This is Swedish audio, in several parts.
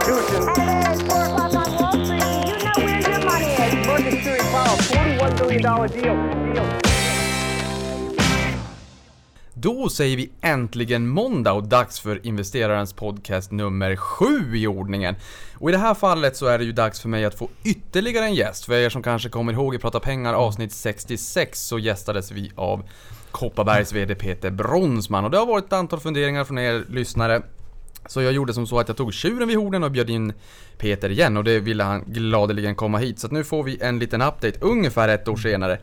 Constitution. At 4 o'clock on Wall Street, you know where your money is? $41 billion deal. deal. Då säger vi äntligen måndag och dags för investerarens podcast nummer 7 i ordningen. Och i det här fallet så är det ju dags för mig att få ytterligare en gäst. För er som kanske kommer ihåg i Prata Pengar avsnitt 66 så gästades vi av Kopparbergs VD Peter Bronsman och det har varit ett antal funderingar från er lyssnare. Så jag gjorde som så att jag tog tjuren vid horden och bjöd in Peter igen och det ville han gladeligen komma hit. Så nu får vi en liten update ungefär ett år senare.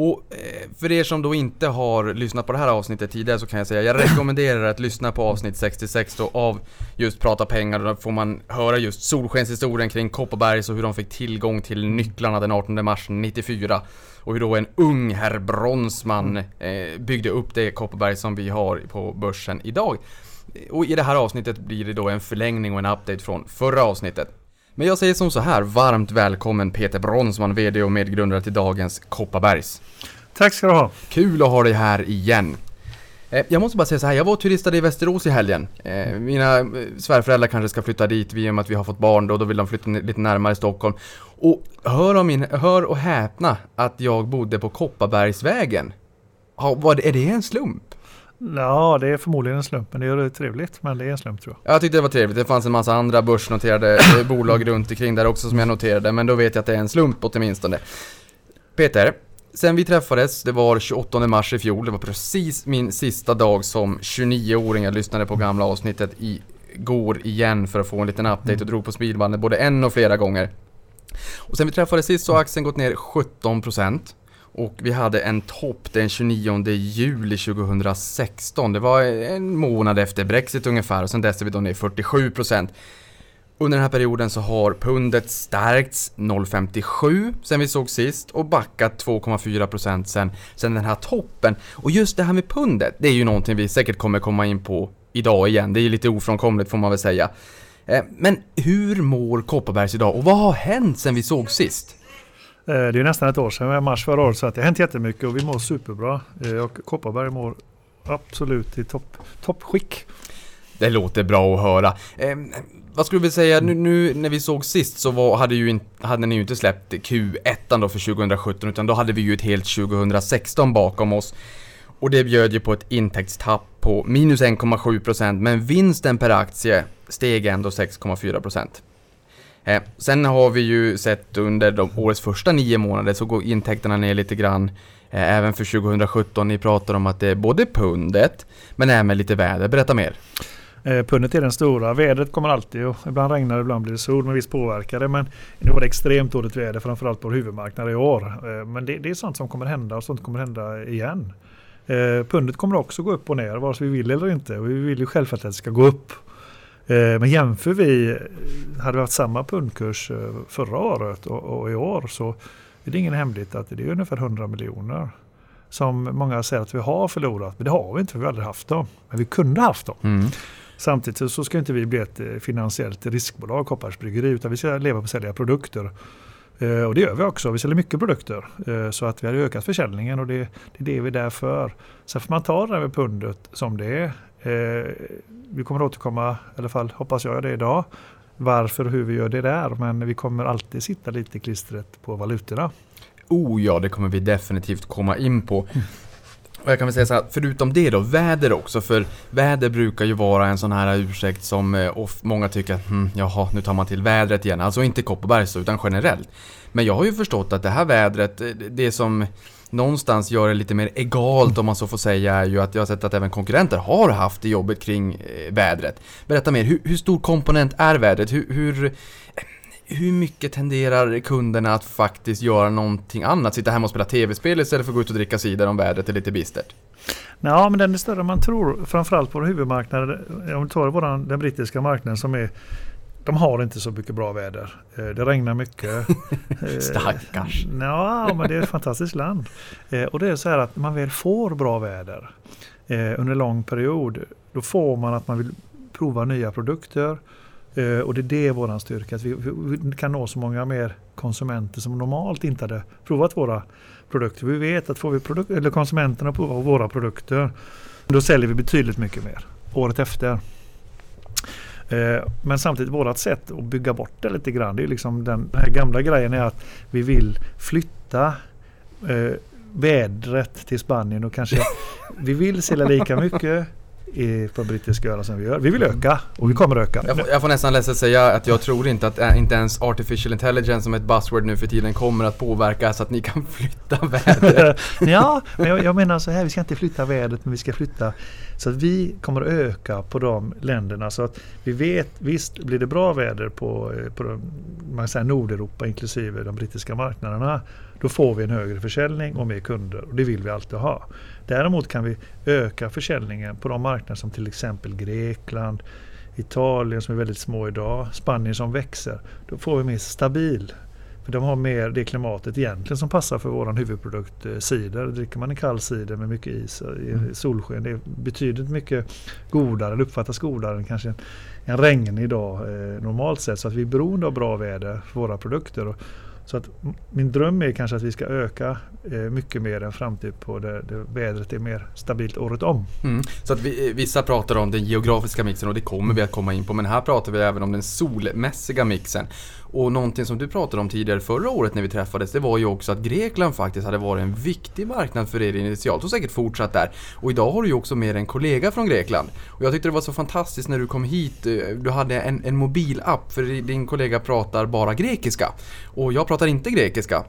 Och eh, för er som då inte har lyssnat på det här avsnittet tidigare så kan jag säga jag rekommenderar att lyssna på avsnitt 66 då av just Prata pengar då får man höra just solskenshistorien kring Kopparbergs och hur de fick tillgång till nycklarna den 18 mars 94 och hur då en ung herr Bronsman eh, byggde upp det Kopparberg som vi har på börsen idag. Och i det här avsnittet blir det då en förlängning och en update från förra avsnittet. Men jag säger som så här, varmt välkommen Peter Bronsman, VD och medgrundare till dagens Kopparbergs. Tack ska du ha. Kul att ha dig här igen. Eh, Jag måste bara säga så här, jag var och turistade i Västerås i helgen. Eh, Mina eh, svärföräldrar kanske ska flytta dit i och med att vi har fått barn då, då vill de flytta lite närmare Stockholm. Och hör, om min, hör och häpna att jag bodde på Kopparbergsvägen. Ja, var det, är det en slump? Ja, det är förmodligen en slump, men det är trevligt. Men det är en slump tror jag. Jag tyckte det var trevligt, det fanns en massa andra börsnoterade eh, bolag runt omkring där också som jag noterade, men då vet jag att det är en slump åtminstone. Peter, sen vi träffades, det var 28 mars i fjol, det var precis min sista dag som 29-åring. Jag lyssnade på gamla avsnittet igår igen för att få en liten update och drog på speedbandet både en och flera gånger. Och sen vi träffades sist så har aktien gått ner 17% och vi hade en topp den 29 juli 2016. Det var en månad efter Brexit ungefär och sen dess är vi då ner 47%. Under den här perioden så har pundet stärkts 0,57 sen vi såg sist och backat 2,4% sen, sen den här toppen. Och just det här med pundet, det är ju någonting vi säkert kommer komma in på idag igen. Det är ju lite ofrånkomligt får man väl säga. Eh, men hur mår Kopparbergs idag och vad har hänt sen vi såg sist? Eh, det är nästan ett år sedan, mars förra året, så att det har hänt jättemycket och vi mår superbra. Eh, och Kopparberg mår absolut i topp, toppskick. Det låter bra att höra. Eh, vad skulle vi säga, nu, nu när vi såg sist så var, hade, ju in, hade ni ju inte släppt Q1 då för 2017 utan då hade vi ju ett helt 2016 bakom oss. Och det bjöd ju på ett intäktstapp på minus 1,7% men vinsten per aktie steg ändå 6,4%. Eh, sen har vi ju sett under de årets första nio månader så går intäkterna ner lite grann. Eh, även för 2017. Ni pratar om att det är både pundet men även lite väder. Berätta mer. Eh, Pundet är den stora. Vädret kommer alltid och ibland regnar det, ibland blir det sol, men visst påverkar det. Men nu var det extremt dåligt väder, framförallt på huvudmarknaden i år. Eh, men det, det är sånt som kommer hända och sånt kommer hända igen. Eh, Pundet kommer också gå upp och ner, vare sig vi vill eller inte. Och vi vill ju självklart att det ska gå upp. Eh, Men jämför vi, hade vi haft samma pundkurs eh, förra året och, och i år så är det ingen hemlighet att det är ungefär 100 miljoner som många säger att vi har förlorat. Men det har vi inte, för vi har aldrig haft dem. Men vi kunde haft dem. Mm. Samtidigt så ska inte vi bli ett eh, finansiellt riskbolag, Kopparbergs Bryggeri, utan vi ska leva på att sälja produkter. Och det gör vi också. Vi säljer mycket produkter. Så att vi har ökat försäljningen och det, det är det vi är där för. Sen får man ta det här med pundet som det är. Vi kommer återkomma, i alla fall hoppas jag det idag, varför och hur vi gör det där. Men vi kommer alltid sitta lite i klistret på valutorna. Oh ja, det kommer vi definitivt komma in på. Och jag kan väl säga så här, förutom det då, väder också, för väder brukar ju vara en sån här ursäkt som eh, många tycker att hm, jaha, nu tar man till vädret igen. Alltså inte Kopparbergs utan generellt. Men jag har ju förstått att det här vädret, eh, det som någonstans gör det lite mer egalt om man så får säga är ju att jag har sett att även konkurrenter har haft det jobbet kring eh, vädret. Berätta mer, hur, hur stor komponent är vädret? Hur, hur, eh, hur mycket tenderar kunderna att faktiskt göra någonting annat? Sitta hemma och spela tv-spel istället för att gå ut och dricka cider om vädret är lite bistert? Ja, men den är större än man tror. Framförallt på huvudmarknaden. Om vi tar våran, den brittiska marknaden som är de har inte så mycket bra väder. Eh, Det regnar mycket. Eh, Stackars. Ja, men det är ett fantastiskt land. Eh, Och det är så här att man väl får bra väder under en lång period. Då får man att man vill prova nya produkter. Och det är det våran styrka. Att vi, vi kan nå så många mer konsumenter som normalt inte hade provat våra produkter. Vi vet att får vi produk- eller konsumenterna prova våra produkter då säljer vi betydligt mycket mer året efter. Eh, Men samtidigt vårt sätt att bygga bort det lite grann. Det är liksom den, här gamla grejen är att vi vill flytta eh, vädret till Spanien och kanske vi vill sälja lika mycket i, på brittiska öar som vi gör. Vi vill öka och vi kommer öka. Jag får, jag får nästan ledsen säga att jag tror inte att äh, inte ens artificial intelligence som ett buzzword nu för tiden kommer att påverka så att ni kan flytta vädret. ja, men jag, jag menar så här, vi ska inte flytta vädret men vi ska flytta så att vi kommer att öka på de länderna så att vi vet, visst blir det bra väder på, eh, på de, man säger Nordeuropa inklusive de brittiska marknaderna, då får vi en högre försäljning och mer kunder och det vill vi alltid ha. Däremot kan vi öka försäljningen på de marknader som till exempel Grekland, Italien som är väldigt små idag, Spanien som växer. Då får vi mer stabil för de har mer det klimatet egentligen som passar för vår huvudprodukt eh, cider. Dricker man en kall cider med mycket is i Mm. solsken, det är betydligt mycket godare, eller uppfattas godare än kanske en, en regnig dag eh, normalt sett. Så att vi är beroende av bra väder för våra produkter. Så att min dröm är kanske att vi ska öka eh, mycket mer en framtid på det, det vädret är mer stabilt året om. Mm. Så att vi, vissa pratar om den geografiska mixen och det kommer vi att komma in på. Men här pratar vi även om den solmässiga mixen. Och någonting som du pratade om tidigare förra året när vi träffades, det var ju också att Grekland faktiskt hade varit en viktig marknad för er initialt och säkert fortsatt där. Och idag har du ju också med dig en kollega från Grekland. Och jag tyckte det var så fantastiskt när du kom hit, eh, du hade en, en mobilapp för din kollega pratar bara grekiska. Och jag pratar inte grekiska.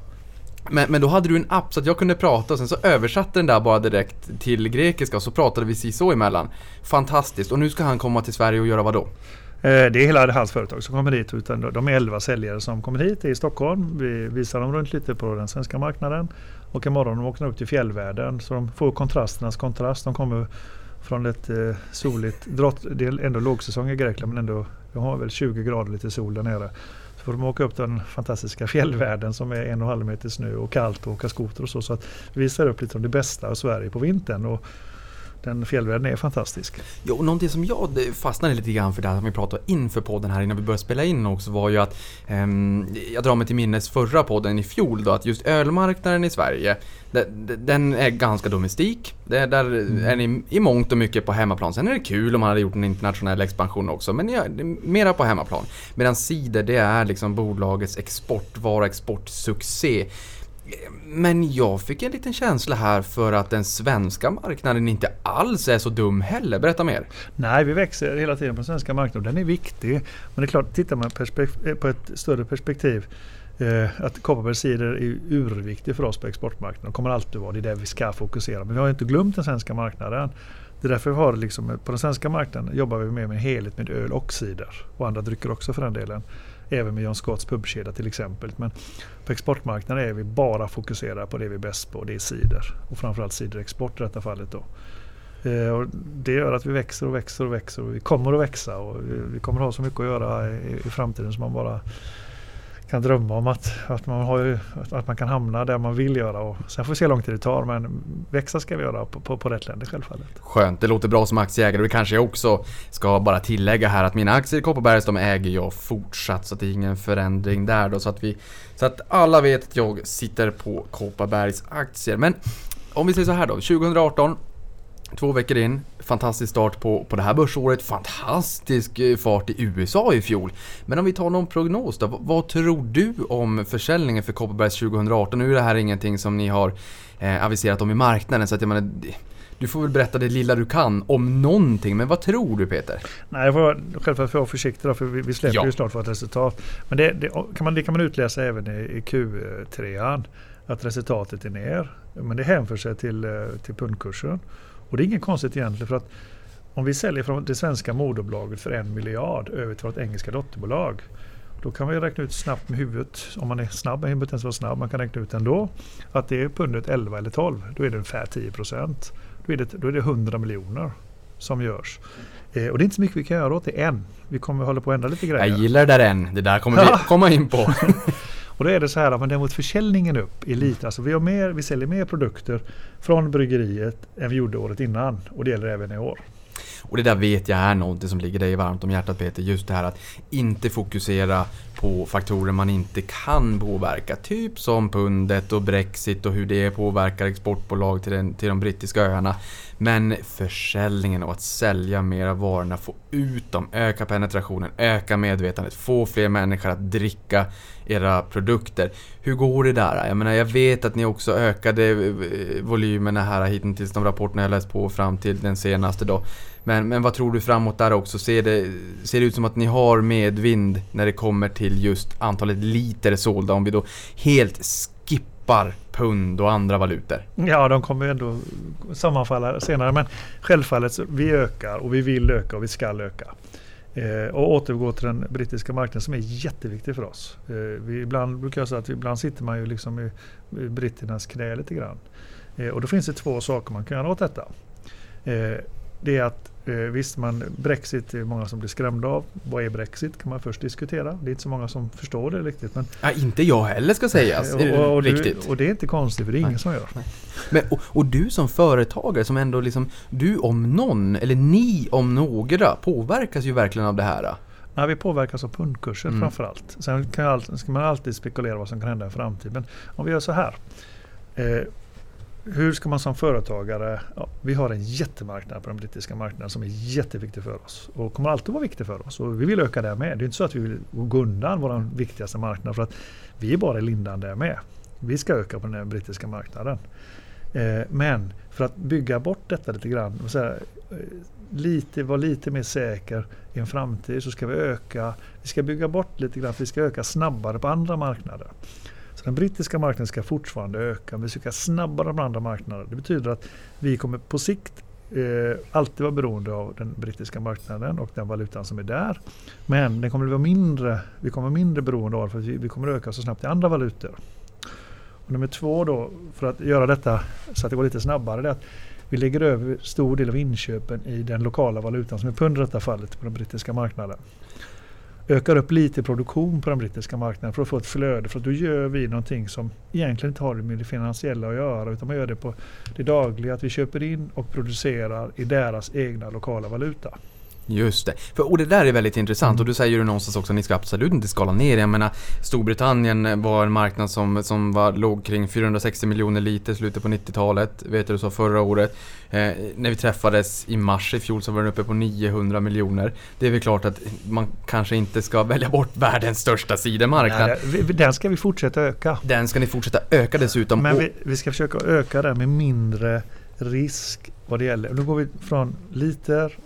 Men, men då hade du en app så att jag kunde prata och sen så översatte den där bara direkt till grekiska och så pratade vi si så emellan. Fantastiskt. Och nu ska han komma till Sverige och göra vad då? Eh, det är hela hans företag som kommer hit. Utan de är 11 säljare som kommer hit i Stockholm. Vi visar dem runt lite på den svenska marknaden. Och imorgon de åker de upp till fjällvärlden. Så de får kontrasternas kontrast. De kommer från ett eh, soligt, drott, det är ändå lågsäsong i Grekland men ändå, de har väl 20 grader lite sol där nere. Så får de åka upp den fantastiska fjällvärlden som är en och en halv meter snö och kallt och åka skoter och så. Så att vi visar upp lite om det bästa av Sverige på vintern. Och den fjällvärlden är fantastisk. Jo, och någonting som jag eh, fastnade lite grann för där som vi pratade inför podden här innan vi började spela in också var ju att ehm, jag drar mig till minnes förra podden i fjol då att just ölmarknaden i Sverige de- de- den är ganska domestik. Där är ni i mångt och mycket på hemmaplan. Sen är det kul om man hade gjort en internationell expansion också men ja, mera på hemmaplan. Medan cider det är liksom bolagets exportvara, exportsuccé. Men jag fick en liten känsla här för att den svenska marknaden inte alls är så dum heller. Berätta mer. Nej, vi växer hela tiden på den svenska marknaden. Den är viktig. Men det är klart, tittar man eh, på ett större perspektiv eh, att Kopparbergs cider är urviktig för oss på exportmarknaden och kommer alltid vara. Det är där vi ska fokusera. Men vi har inte glömt den svenska marknaden. Det är därför vi har liksom, eh, på den svenska marknaden jobbar vi mer med helhet med öl och cider. Och andra drycker också för den delen. Även med John Scotts pubkedja till exempel. Men på exportmarknaden är vi bara fokuserade på det vi är bäst på. Det är cider. Och framförallt ciderexport i detta fallet då. Eh, och det gör att vi växer och växer och växer och vi kommer att växa och vi, vi kommer att ha så mycket att göra i, i framtiden som man bara kan drömma om att, att, man har, ju- att, man kan hamna där man vill göra. Och sen får vi se hur lång tid det tar men växa ska vi göra på, på, på rätt länder självfallet. Skönt, det låter bra som aktieägare. Det kanske jag också ska bara tillägga här att mina aktier i Kopparbergs de äger jag fortsatt så att det är ingen förändring där då. Så att, vi, så att alla vet att jag sitter på Kopparbergs aktier. Men om vi säger så här då, 2018 Två veckor in, fantastisk start på, på det här börsåret, fantastisk eh, fart i USA i fjol. Men om vi tar någon prognos då, vad, vad tror du om försäljningen för Kopparbergs 2018? Nu är det här ingenting som ni har eh, aviserat om i marknaden så att jag menar, du får väl berätta det lilla du kan om någonting, men vad tror du Peter? Nej, jag får självfallet vara försiktig för vi, vi släpper Ja. ju snart vårt resultat. Men det, det, kan man, det kan man utläsa även i, i Q3 att resultatet är ner. Men det hänför sig till, eh, till pundkursen. Och det är inget konstigt egentligen för att om vi säljer från det svenska moderbolaget för en miljard över till vårt engelska dotterbolag. Då kan man ju räkna ut snabbt med huvudet, om man är snabb, man inte ens vara snabb, man kan räkna ut ändå, att det är pundet 11 eller 12, då är det ungefär 10 procent. Då är det, då är det 100 miljoner som görs. Eh, och det är inte så mycket vi kan göra åt det än. Vi kommer hålla på att ändra lite grejer. Jag gillar det där än, det där kommer vi komma in på. Och då är det så här att man däremot försäljningen upp är lite, alltså vi, har mer, vi säljer mer produkter från bryggeriet än vi gjorde året innan. Och det gäller även i år. Och det där vet jag är någonting som ligger dig varmt om hjärtat Peter. Just det här att inte fokusera på faktorer man inte kan påverka. Typ som pundet och Brexit och hur det påverkar exportbolag till, den, till de brittiska öarna. Men försäljningen och att sälja mer av varorna, få ut dem, öka penetrationen, öka medvetandet, få fler människor att dricka era produkter. Hur går det där? Jag menar, jag vet att ni också ökade eh, volymerna här hittills de rapporterna jag läst på fram till den senaste då. Men, men vad tror du framåt där också? Ser det, ser det ut som att ni har medvind när det kommer till just antalet liter sålda? Om vi då helt skippar pund och andra valutor. Ja, de kommer ju ändå sammanfalla senare. Men självfallet, så vi ökar och vi vill öka och vi ska öka. Eh, och återgå till den brittiska marknaden som är jätteviktig för oss. Eh, vi ibland brukar jag säga att ibland sitter man ju liksom i, i britternas knä lite grann. Eh, och då finns det två saker man kan göra åt detta. Det är att Eh, visst, man, Brexit är många som blir skrämda av. Vad är Brexit kan man först diskutera. Det är inte så många som förstår det riktigt. Men, ja, inte jag heller ska sägas. och, och, och, riktigt. Du, och det är inte konstigt för det är ingen Nej. som gör. Men, och, och, du som företagare som ändå liksom, du om någon, eller ni om några, påverkas ju verkligen av det här. Nej, vi påverkas av pundkursen mm. framförallt. Sen kan alltid, ska man alltid spekulera vad som kan hända i framtiden. Om vi gör så här. Eh, hur ska man som företagare, ja, vi har en jättemarknad på den brittiska marknaden som är jätteviktig för oss och kommer alltid vara viktig för oss. Och vi vill öka där med. Det är inte så att vi vill gå undan vår viktigaste marknad för att vi är bara i lindan där med. Vi ska öka på den brittiska marknaden. Eh, men för att bygga bort detta lite grann, och eh, lite, vara lite mer säker i en framtid så ska vi öka, vi ska bygga bort lite grann för vi ska öka snabbare på andra marknader. Så den brittiska marknaden ska fortfarande öka, men vi ska snabbare än andra marknader. Det betyder att vi kommer på sikt eh, alltid vara beroende av den brittiska marknaden och den valutan som är där. Men den kommer att vara mindre, vi kommer vara mindre beroende av för att vi, vi kommer öka så snabbt i andra valutor. Och nummer två då, för att göra detta så att det går lite snabbare, det är att vi lägger över stor del av inköpen i den lokala valutan som är pund i detta fallet på den brittiska marknaden ökar upp lite produktion på den brittiska marknaden för att få ett flöde. För att då gör vi någonting som egentligen inte har med det finansiella att göra utan man gör det på det dagliga. Att vi köper in och producerar i deras egna lokala valuta. Just det. För, och det där är väldigt intressant mm. och du säger ju någonstans också att ni ska absolut inte skala ner. Jag menar, Storbritannien var en marknad som, som var, låg kring 460 miljoner liter i slutet på 90-talet. Vet du, du sa förra året. Eh, när vi träffades i mars i fjol så var den uppe på 900 miljoner. Det är väl klart att man kanske inte ska välja bort världens största sidemarknad. Nej, den ska vi fortsätta öka. Den ska ni fortsätta öka dessutom. Men vi, vi ska försöka öka den med mindre risk vad det gäller. Nu går vi från liter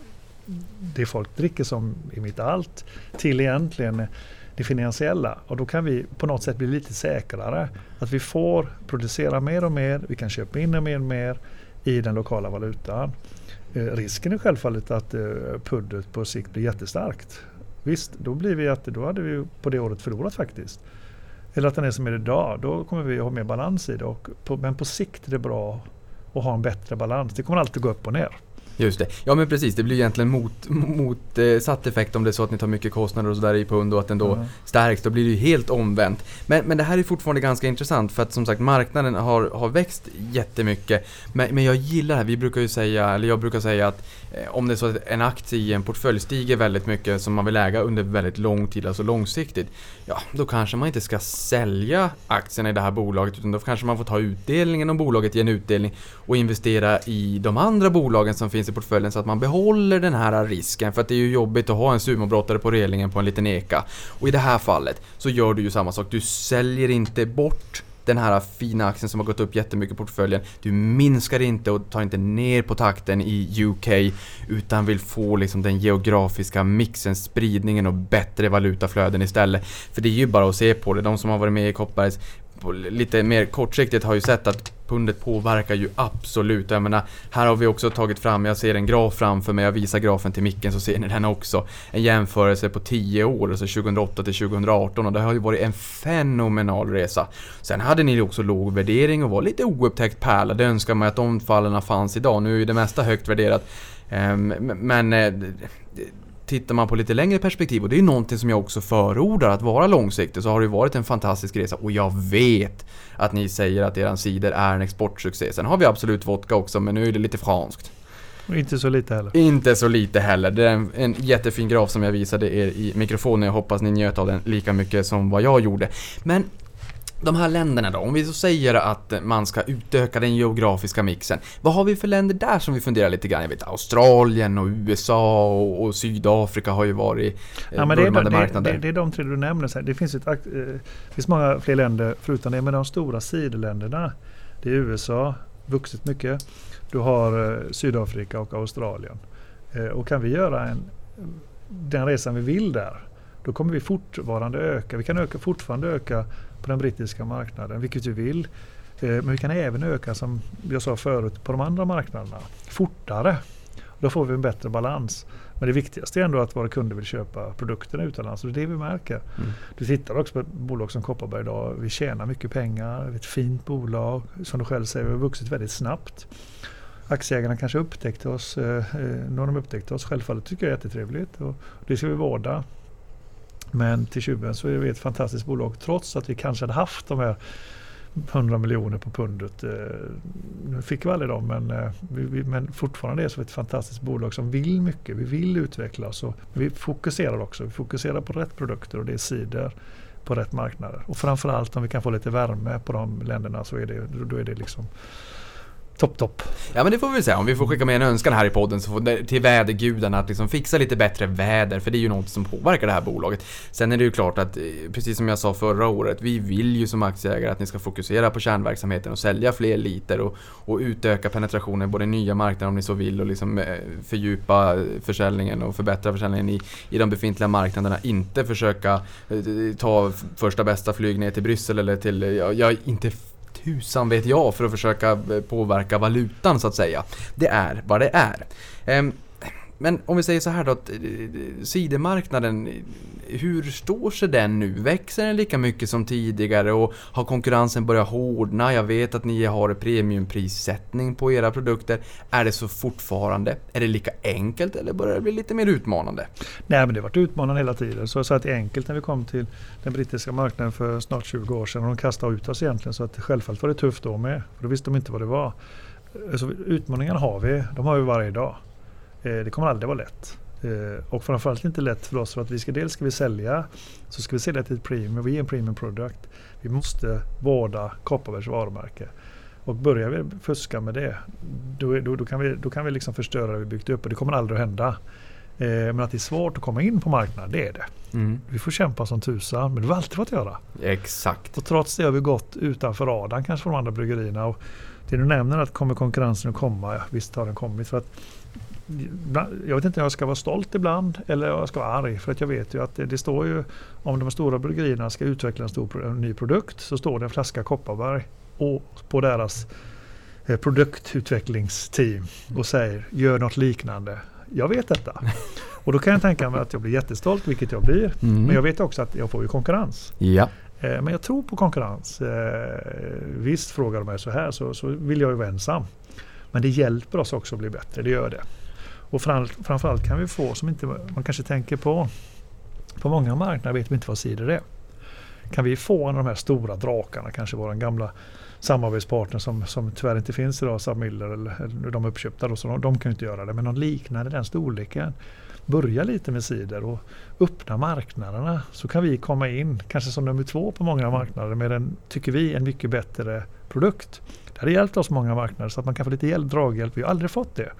det folk dricker som är mitt allt till egentligen det finansiella. Och då kan vi på något sätt bli lite säkrare. Att vi får producera mer och mer, vi kan köpa in mer och mer i den lokala valutan. Eh, risken är självfallet att eh, pundet på sikt blir jättestarkt. Visst, då blir vi att då hade vi på det året förlorat faktiskt. Eller att den är som är idag, då kommer vi ha mer balans i det. Och på, men på sikt är det bra att ha en bättre balans. Det kommer alltid gå upp och ner. Just det. Ja men precis, det blir egentligen mot, motsatt effekt om det är så att ni tar mycket kostnader och sådär i pund och att den då mm. stärks. Då blir det ju helt omvänt. Men, men det här är fortfarande ganska intressant för att som sagt marknaden har, har växt jättemycket. Men, men jag gillar det här, vi brukar ju säga, eller jag brukar säga att eh, om det är så att en aktie i en portfölj stiger väldigt mycket som man vill äga under väldigt lång tid, alltså långsiktigt. Ja, då kanske man inte ska sälja aktierna i det här bolaget utan då kanske man får ta utdelningen om bolaget ger en utdelning och investera i de andra bolagen som finns finns i portföljen så att man behåller den här risken. För att det är ju jobbigt att ha en sumobrottare på relingen på en liten eka. Och i det här fallet så gör du ju samma sak. Du säljer inte bort den här fina aktien som har gått upp jättemycket i portföljen. Du minskar inte och tar inte ner på takten i UK utan vill få liksom den geografiska mixen, spridningen och bättre valutaflöden istället. För det är ju bara att se på det. De som har varit med i Kopparbergs lite mer kortsiktigt har ju sett att pundet påverkar ju absolut. Jag menar, här har vi också tagit fram, jag ser en graf framför mig, jag visar grafen till micken så ser ni den också. En jämförelse på 10 år, alltså 2008 till 2018 och det har ju varit en fenomenal resa. Sen hade ni också låg värdering och var lite oupptäckt pärla. Det önskar man att de fallen fanns idag. Nu är ju det mesta högt värderat. Ehm, men eh, tittar man på lite längre perspektiv, och det är någonting som jag också förordar, att vara långsiktig, så har det varit en fantastisk resa. Och jag vet att ni säger att eran cider är en exportsuccé. Sen har vi absolut vodka också, men nu är det lite franskt. Och inte så lite heller. Inte så lite heller. Det är en, en jättefin graf som jag visade er i mikrofonen. Jag hoppas ni njöt av den lika mycket som vad jag gjorde. Men De här länderna då, om vi så säger att man ska utöka den geografiska mixen. Vad har vi för länder där som vi funderar lite grann? Jag vet Australien och USA och, och Sydafrika har ju varit eh, Ja, men det, är, vurmade det, marknader. det, det är de tre du nämner. Här. Det finns, ett, eh, finns många fler länder förutom det, men de stora sidoländerna. Det är USA, vuxit mycket. Du har eh, Sydafrika och Australien. Eh, och kan vi göra en, den resan vi vill där, då kommer vi fortfarande öka. Vi kan öka, fortfarande öka på den brittiska marknaden, vilket vi vill. Eh, men vi kan även öka, som jag sa förut, på de andra marknaderna fortare. Då får vi en bättre balans. Men det viktigaste är ändå att våra kunder vill köpa produkterna utomlands och det är det vi märker. Mm. Du tittar också på ett bolag som Kopparberg idag. Vi tjänar mycket pengar, vi är ett fint bolag. Som du själv säger, vi har vuxit väldigt snabbt. Aktieägarna kanske upptäckte oss. Eh, eh, har de upptäckt oss. Självfallet tycker jag det är jättetrevligt och det ska vi vårda. Men till tjuven så är vi ett fantastiskt bolag trots att vi kanske hade haft de här 100 miljoner på pundet. Eh, nu fick vi aldrig dem men, eh, vi, vi, men fortfarande är det ett fantastiskt bolag som vill mycket. Vi vill utvecklas och vi fokuserar också. Vi fokuserar på rätt produkter och det är cider på rätt marknader. Och framförallt om vi kan få lite värme på de länderna så är det, då är det liksom topp, topp. Ja men det får vi säga, om vi får skicka med en önskan här i podden så får det, till vädergudarna att liksom fixa lite bättre väder för det är ju något som påverkar det här bolaget. Sen är det ju klart att, eh, precis som jag sa förra året, vi vill ju som aktieägare att ni ska fokusera på kärnverksamheten och sälja fler liter och, och utöka penetrationen på den nya marknaden om ni så vill och liksom eh, fördjupa försäljningen och förbättra försäljningen i, i de befintliga marknaderna. Inte försöka eh, ta första bästa flyg ner till Bryssel eller till, ja, jag inte tusan vet jag för att försöka eh, påverka valutan så att säga. Det är vad det är. Ehm, men om vi säger så här då, att eh, sidemarknaden, hur står sig den nu? Växer den lika mycket som tidigare och har konkurrensen börjat hårdna? Jag vet att ni har premiumprissättning på era produkter. Är det så fortfarande? Är det lika enkelt eller börjar det bli lite mer utmanande? Nej men det har varit utmanande hela tiden. Så så att det är enkelt när vi kom till den brittiska marknaden för snart 20 år sedan. Och de kastade ut oss egentligen. Så att självfallet var det tufft då med. För då visste de inte vad det var. Eh, så utmaningarna har vi. De har vi varje dag. Eh, Det kommer aldrig vara lätt. Eh, Och framförallt inte lätt för oss för att vi ska dels ska vi sälja. Så ska vi sälja till ett premium. Vi är en premium product. Vi måste vårda Kopparbergs varumärke. Och börjar vi fuska med det, då, då, då kan vi, då kan vi liksom förstöra det vi byggt upp. Och det kommer aldrig att hända. Eh, Men att det är svårt att komma in på marknaden, det är det. Mm. Vi får kämpa som tusan, men det har alltid fått göra. Exakt. Och trots det har vi gått utanför radarn kanske för de andra bryggerierna. Och det du nämner att kommer konkurrensen att komma? Ja, visst har den kommit. För att, jag vet inte om jag ska vara stolt ibland eller jag ska vara arg. För att jag vet ju att det, det står ju om de stora bryggerierna ska utveckla en, stor, en ny produkt så står det en flaska Kopparberg och på deras eh, produktutvecklingsteam och säger gör något liknande. Jag vet detta. Och då kan jag tänka mig att jag blir jättestolt, vilket jag blir. Mm. Men jag vet också att jag får ju konkurrens. Ja. Eh, Men jag tror på konkurrens. Eh, Visst, frågar de mig så här så, så vill jag ju vara ensam. Men det hjälper oss också att bli bättre, det gör det. Och framförallt kan vi få, som inte man kanske tänker på, på många marknader vet vi inte vad cider är. Kan vi få en av de här stora drakarna, kanske vår gamla samarbetspartner som, som tyvärr inte finns idag, Saab Miller eller, eller de uppköpta, då, så de, de kan ju inte göra det. Men någon liknande den storleken. Börja lite med cider och öppna marknaderna så kan vi komma in, kanske som nummer två på många marknader med en, tycker vi, en mycket bättre produkt. Det hade hjälpt oss många marknader så att man kan få lite hjälp, draghjälp. Vi har aldrig fått det.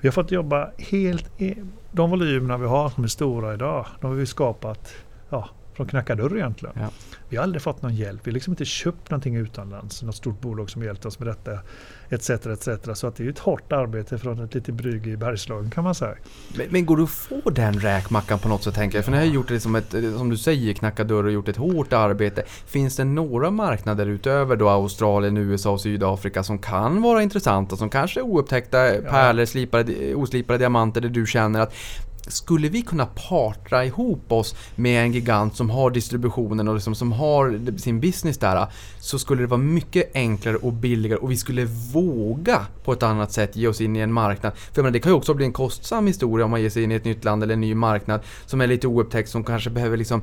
Vi har fått jobba helt... i- De volymerna vi har som är stora idag, de har vi skapat ja, från knacka dörr egentligen. Ja. Vi har aldrig fått någon hjälp. Vi har liksom inte köpt någonting utomlands. Något stort bolag som hjälpt oss med detta. Etc. etc. Så att det är ett hårt arbete från ett litet brygge i Bergslagen kan man säga. Men, men går det att få den räkmackan på något sätt tänker jag? För ni har gjort det som ett, som du säger, knackat dörr och gjort ett hårt arbete. Finns det några marknader utöver då Australien, USA och Sydafrika som kan vara intressanta? Som kanske är oupptäckta pärlor, slipade, oslipade diamanter där du känner att skulle vi kunna partra ihop oss med en gigant som har distributionen och liksom, som har sin business där så skulle det vara mycket enklare och billigare och vi skulle våga på ett annat sätt ge oss in i en marknad. För menar, det kan ju också bli en kostsam historia om man ger sig in i ett nytt land eller en ny marknad som är lite oupptäckt som kanske behöver liksom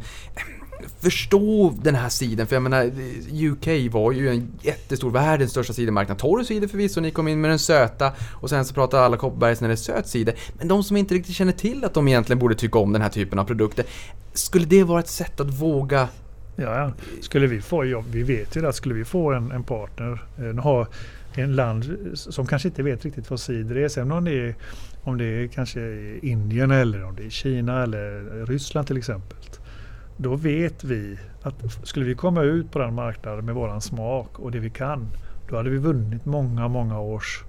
förstå den här sidan. För jag menar, UK var ju en jättestor, världens största sidemarknad. Torr cider förvisso, ni kom in med den söta och sen så pratar alla Kopparbergs när det är söt cider. Men de som inte riktigt känner till att de egentligen borde tycka om den här typen av produkter. Skulle det vara ett sätt att våga Ja, ja. Skulle vi få, ja, vi vet ju det, att skulle vi få en, en partner, eh, en land som kanske inte vet riktigt vad cider är, sen om det är, om det är kanske Indien eller om det är Kina eller Ryssland till exempel. Då vet vi att skulle vi komma ut på den marknaden med våran smak och det vi kan, då hade vi vunnit många, många års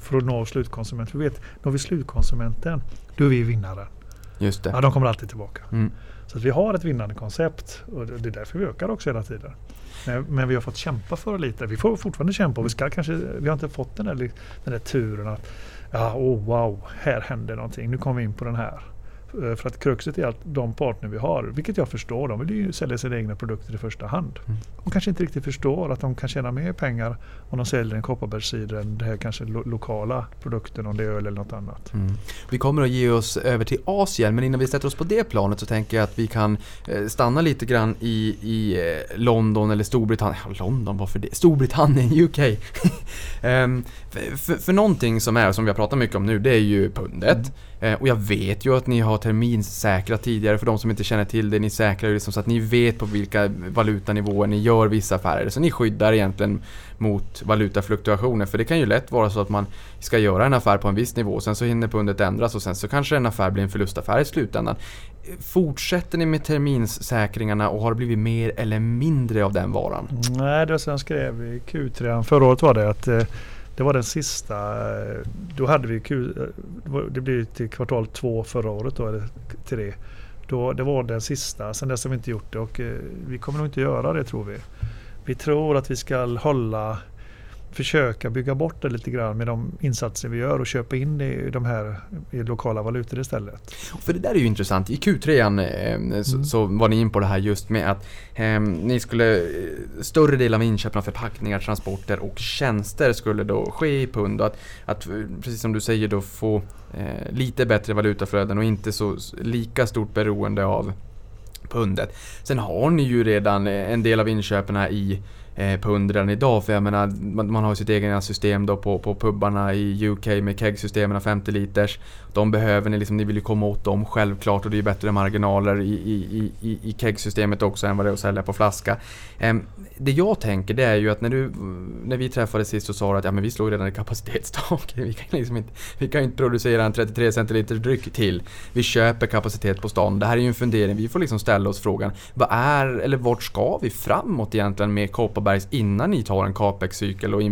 för att nå slutkonsumenten. Vi vet, når vi slutkonsumenten, då är vi vinnaren. Just det. Ja, de kommer alltid tillbaka. Mm. Så vi har ett vinnande koncept och det är därför vi ökar också hela tiden. Men, men vi har fått kämpa för lite. Vi får fortfarande kämpa och vi, ska kanske, vi har inte fått den där, den där turen att ja, oh, wow, här händer någonting. Nu kommer vi in på den här. Eh, för att kruxet är att de partner vi har, vilket jag förstår, de vill ju sälja sina egna produkter i första hand. Mm. De kanske inte riktigt förstår att de kan tjäna mer pengar om de säljer en kopparbergscider än den här kanske lo lokala produkten, om det är öl eller något annat. Mm. Vi kommer att ge oss över till Asien, men innan vi sätter oss på det planet så tänker jag att vi kan eh, stanna lite grann i, i eh, London eller Storbritannien. Ja, London, varför det? Storbritannien, UK. um, för, för, för någonting som är, som vi har pratat mycket om nu, det är ju pundet. Mm. Eh, och jag vet ju att ni har terminssäkrat tidigare, för de som inte känner till det. Ni säkrar ju liksom så att ni vet på vilka valutanivåer ni gör vissa affärer. Så ni skyddar egentligen mot valutafluktuationer. För det kan ju lätt vara så att man ska göra en affär på en viss nivå, sen så hinner pundet ändras och sen så kanske en affär blir en förlustaffär i slutändan. Fortsätter ni med terminssäkringarna och har det blivit mer eller mindre av den varan? Nej, det var som jag skrev i Q3 förra året var det att eh, det var den sista. Eh, då hade vi Q, eh, det blev till kvartal två förra året då, eller tre. Då, det var den sista. Sen dess har vi inte gjort det och eh, vi kommer nog inte göra det tror vi. Vi tror att vi ska hålla försöka bygga bort det lite grann med de insatser vi gör och köpa in i de här i lokala valutor istället. För det där är ju intressant. I Q3 eh, så, mm. så, var ni in på det här just med att eh, ni skulle större del av inköpen av förpackningar, transporter och tjänster skulle då ske i pund och att, att precis som du säger då få eh, lite bättre valutaflöden och inte så lika stort beroende av pundet. Sen har ni ju redan en del av inköpen i eh, pund redan idag. För jag menar, man, man har sitt egna system då på, på pubbarna i UK med kegsystemen 50 liters. De behöver ni liksom, ni vill ju komma åt dem självklart och det är ju bättre marginaler i, i, i, i kegsystemet också än vad det är att sälja på flaska. Eh, det jag tänker det är ju att när, du, när vi träffades sist så sa du att ja, men vi slår redan i kapacitetstaket. Vi kan liksom inte, vi kan inte producera en 33 centiliter dryck till. Vi köper kapacitet på stan. Det här är ju en fundering. Vi får liksom ställa oss frågan vad är, eller vart ska vi framåt egentligen med Kopparbergs innan ni tar en capex-cykel och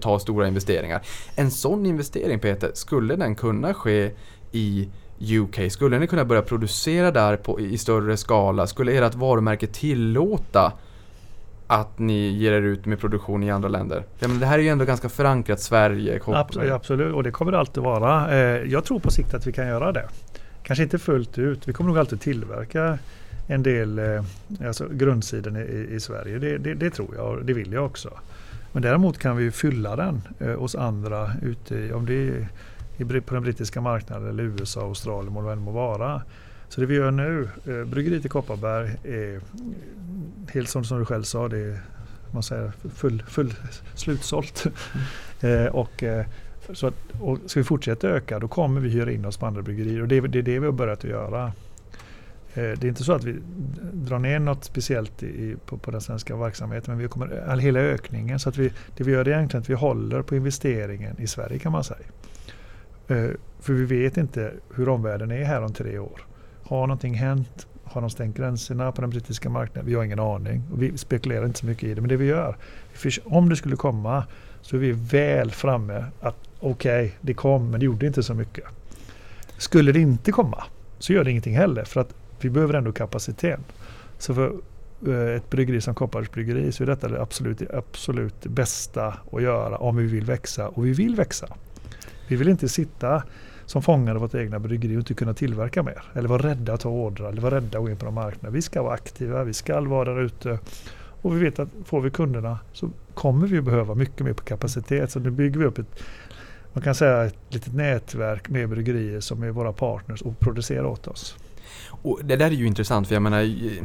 tar stora investeringar? En sån investering Peter, skulle den kunna ske i UK? Skulle ni kunna börja producera där på, i större skala? Skulle ert varumärke tillåta att ni ger er ut med produktion i andra länder? Ja, men det här är ju ändå ganska förankrat Sverige. Absolut, absolut, och det kommer det alltid vara. Eh, jag tror på sikt att vi kan göra det. Kanske inte fullt ut. Vi kommer nog alltid tillverka en del eh, alltså grundsidan i, i Sverige. Det, det, det, tror jag och det vill jag också. Men däremot kan vi fylla den eh, hos andra ute i, om det är på den brittiska marknaden eller USA, Australien, vad det än må vara. Så det vi gör nu, eh, bryggeriet i Kopparberg är helt som, som du själv sa, det är man säger, full, full slutsålt. Mm. eh, och, eh, så att, och ska vi fortsätta öka då kommer vi hyra in oss på andra bryggerier och det, det är det vi har börjat att göra. Eh, det är inte så att vi drar ner något speciellt i, på, på den svenska verksamheten men vi kommer all, hela ökningen så att vi, det vi gör är egentligen att vi håller på investeringen i Sverige kan man säga. Eh, för vi vet inte hur omvärlden är här om tre år. Har någonting hänt? Har de stängt gränserna på den brittiska marknaden? Vi har ingen aning. Och vi spekulerar inte så mycket i det. Men det vi gör, om det skulle komma så är vi väl framme att okej, okay, det kom men det gjorde inte så mycket. Skulle det inte komma så gör det ingenting heller för att vi behöver ändå kapacitet. Så för eh, ett bryggeri som Kopparbergs bryggeri så är detta det absolut, absolut bästa att göra om vi vill växa och vi vill växa. Vi vill inte sitta som fångar av vårt egna bryggeri och inte kunna tillverka mer. Eller vara rädda att ta ordrar eller vara rädda att gå in på de marknaderna. Vi ska vara aktiva, vi ska vara där ute. Och vi vet att får vi kunderna så kommer vi behöva mycket mer på kapacitet. Så nu bygger vi upp ett, man kan säga ett litet nätverk med bryggerier som är våra partners och producerar åt oss. Och det där är ju intressant för jag menar eh,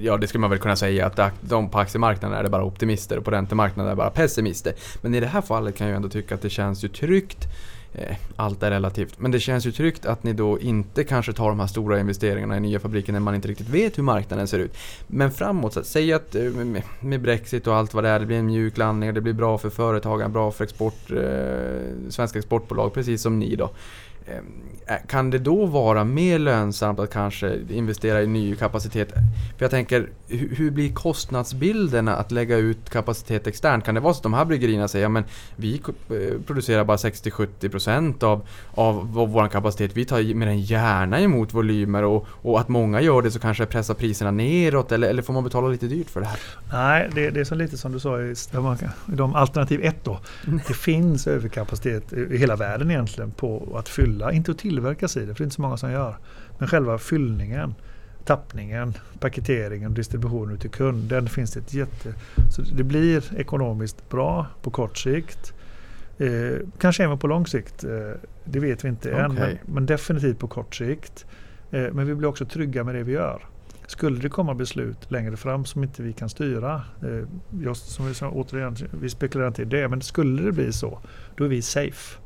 Ja, det skulle man väl kunna säga att de på aktiemarknaden är det bara optimister och på räntemarknaden är det bara pessimister. Men i det här fallet kan jag ändå tycka att det känns ju tryggt eh, allt är relativt. Men det känns ju tryggt att ni då inte kanske tar de här stora investeringarna i nya fabriker när man inte riktigt vet hur marknaden ser ut. Men framåt, så att säg att eh, med, med Brexit och allt vad det är, det blir en mjuk landning, det blir bra för företagen, bra för export, eh, svenska exportbolag, precis som ni då. Eh, kan det då vara mer lönsamt att kanske investera i ny kapacitet? För jag tänker, hur blir kostnadsbilderna att lägga ut kapacitet externt? Kan det vara så att de här bryggerierna säger att vi eh, producerar bara 60-70% av, av vår kapacitet. Vi tar mer än gärna emot volymer och, och att många gör det så kanske pressar priserna neråt eller, eller får man betala lite dyrt för det här? Nej, det, det är så lite som du sa i de alternativ 1 då. Det finns överkapacitet i hela världen egentligen på att fylla fylla, inte att tillverka cider, för det är inte så många som gör. Men själva fyllningen, tappningen, paketeringen, distributionen ut till kund, den finns det ett jätte... Så det blir ekonomiskt bra på kort sikt. Eh, kanske även på lång sikt. Eh, det vet vi inte okay. än, men, men, definitivt på kort sikt. Eh, men vi blir också trygga med det vi gör. Skulle det komma beslut längre fram som inte vi kan styra, eh, just som vi, återigen, vi spekulerar inte i det, men skulle det bli så, då är vi safe.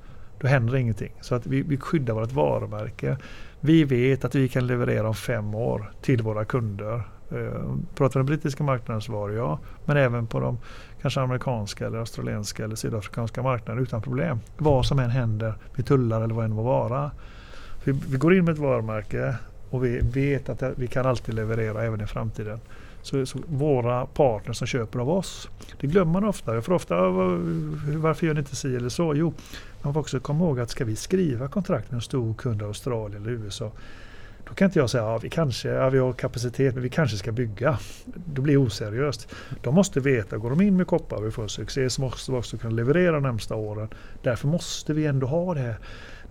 Då händer ingenting. Så att vi, vi skyddar vårt varumärke. Vi vet att vi kan leverera om fem år till våra kunder. Eh, pratar den brittiska marknaden så var det ja. Men även på de kanske amerikanska, eller australienska eller sydafrikanska marknaden utan problem. Vad som än händer med tullar eller vad än må vara. Vi, vi går in med ett varumärke och vi vet att vi kan alltid leverera även i framtiden. Så, så, våra partners som köper av oss, det glömmer man ofta. Jag får ofta, varför gör ni inte si eller så? Jo, man får också komma ihåg att ska vi skriva kontrakt med en stor kund i Australien eller USA då kan inte jag säga att ja, vi kanske ja, vi har kapacitet men vi kanske ska bygga. Det blir oseriöst. De måste veta, går de in med koppar och vi får succé så måste vi också kunna leverera de närmsta åren. Därför måste vi ändå ha det här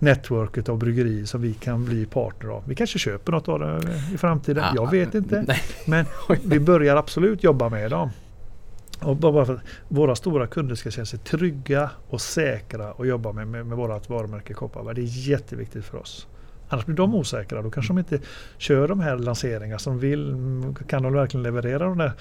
networket av bryggerier som vi kan bli partner av. Vi kanske köper något av det i framtiden. Ja, jag vet inte. Nej. Men vi börjar absolut jobba med dem. Och bara för att våra stora kunder ska känna sig trygga och säkra och jobba med, med, med vårt varumärke Kopparberg. Det är jätteviktigt för oss. Annars blir de osäkra. Då kanske de inte kör de här lanseringarna som vill. Kan de verkligen leverera de där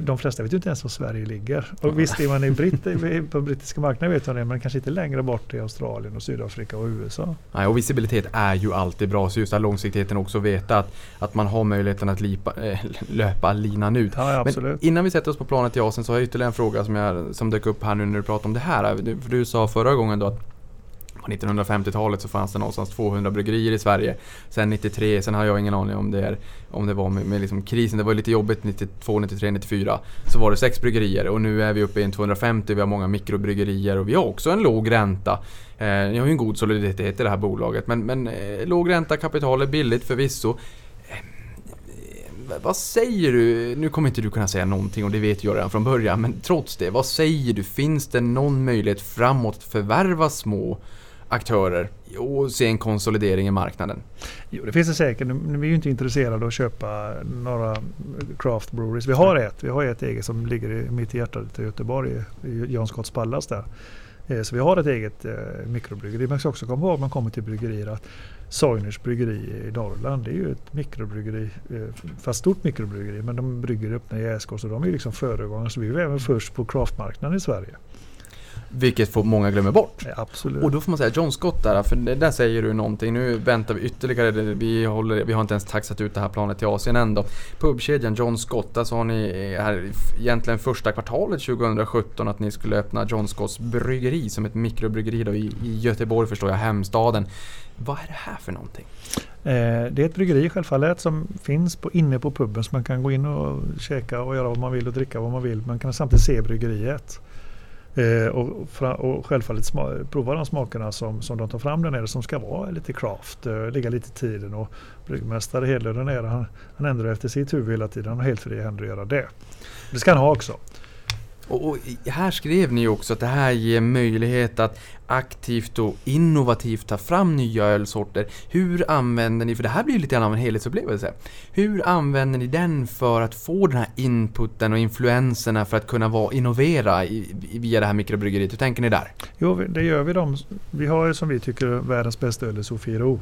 de flesta vet ju inte ens var Sverige ligger. Och visst är man i Britt, på brittiska marknaden vet man det, men kanske inte längre bort i Australien och Sydafrika och USA. Nej, och visibilitet är ju alltid bra, så just här långsiktigheten också veta att, att man har möjligheten att lipa, äh, löpa linan ut. Ja, men innan vi sätter oss på planet till Asien så har jag ytterligare en fråga som, jag, som dök upp här nu när du pratade om det här. För du sa förra gången då att på 1950-talet så fanns det någonstans 200 bryggerier i Sverige. Sen 93, sen har jag ingen aning om det, är, om det var med, med liksom krisen, det var lite jobbigt 92, 93, 94. Så var det sex bryggerier och nu är vi uppe i en 250, vi har många mikrobryggerier och vi har också en låg ränta. Eh, ni har ju en god soliditet i det här bolaget men, men eh, låg ränta, kapital är billigt förvisso eh, vad säger du? Nu kommer inte du kunna säga någonting och det vet jag redan från början, men trots det, vad säger du? Finns det någon möjlighet framåt att förvärva små aktörer och se en konsolidering i marknaden? Jo, det finns det säkert. Vi är ju inte intresserade av att köpa några craft breweries. Vi har ett. Vi har ett eget som ligger mitt i hjärtat i Göteborg, i Jan Scotts Pallas där. Eh, så vi har ett eget eh, mikrobryggeri. Man ska också komma ihåg när man kommer till bryggerier att Soiners bryggeri i Norrland det är ju ett mikrobryggeri, eh, fast stort mikrobryggeri men de brygger öppna jäskor så de är liksom föregångare. Så vi är även först på craftmarknaden i Sverige. Vilket får många glömmer bort. Ja, absolut. Och då får man säga John Scott där, för där säger du någonting. Nu väntar vi ytterligare, vi, håller, vi har inte ens taxat ut det här planet till Asien än då. Pubkedjan John Scott, där sa ni här egentligen första kvartalet 2017 att ni skulle öppna John Scotts bryggeri som ett mikrobryggeri då i, i Göteborg förstår jag, hemstaden. Vad är det här för någonting? Eh, det är ett bryggeri självfallet som finns på, inne på puben så man kan gå in och käka och göra vad man vill och dricka vad man vill. Man kan samtidigt se bryggeriet. Eh, och, och självfallet prova de smakerna som, som de tar fram där nere som ska vara lite craft, eh, ligga lite i tiden. Och bryggmästare Hedlund där nere han, han ändrar efter sitt huvud hela tiden. Han har helt fria händer att göra det. Det ska han ha också. Och, och, här skrev ni också att det här ger möjlighet att aktivt och innovativt ta fram nya ölsorter. Hur använder ni, för det här blir ju lite grann av en helhetsupplevelse. Hur använder ni den för att få den här inputen och influenserna för att kunna vara, innovera i, via det här mikrobryggeriet? Hur tänker ni där? Jo, det gör vi. Dem. Vi har ju som vi tycker världens bästa öl i Sofiero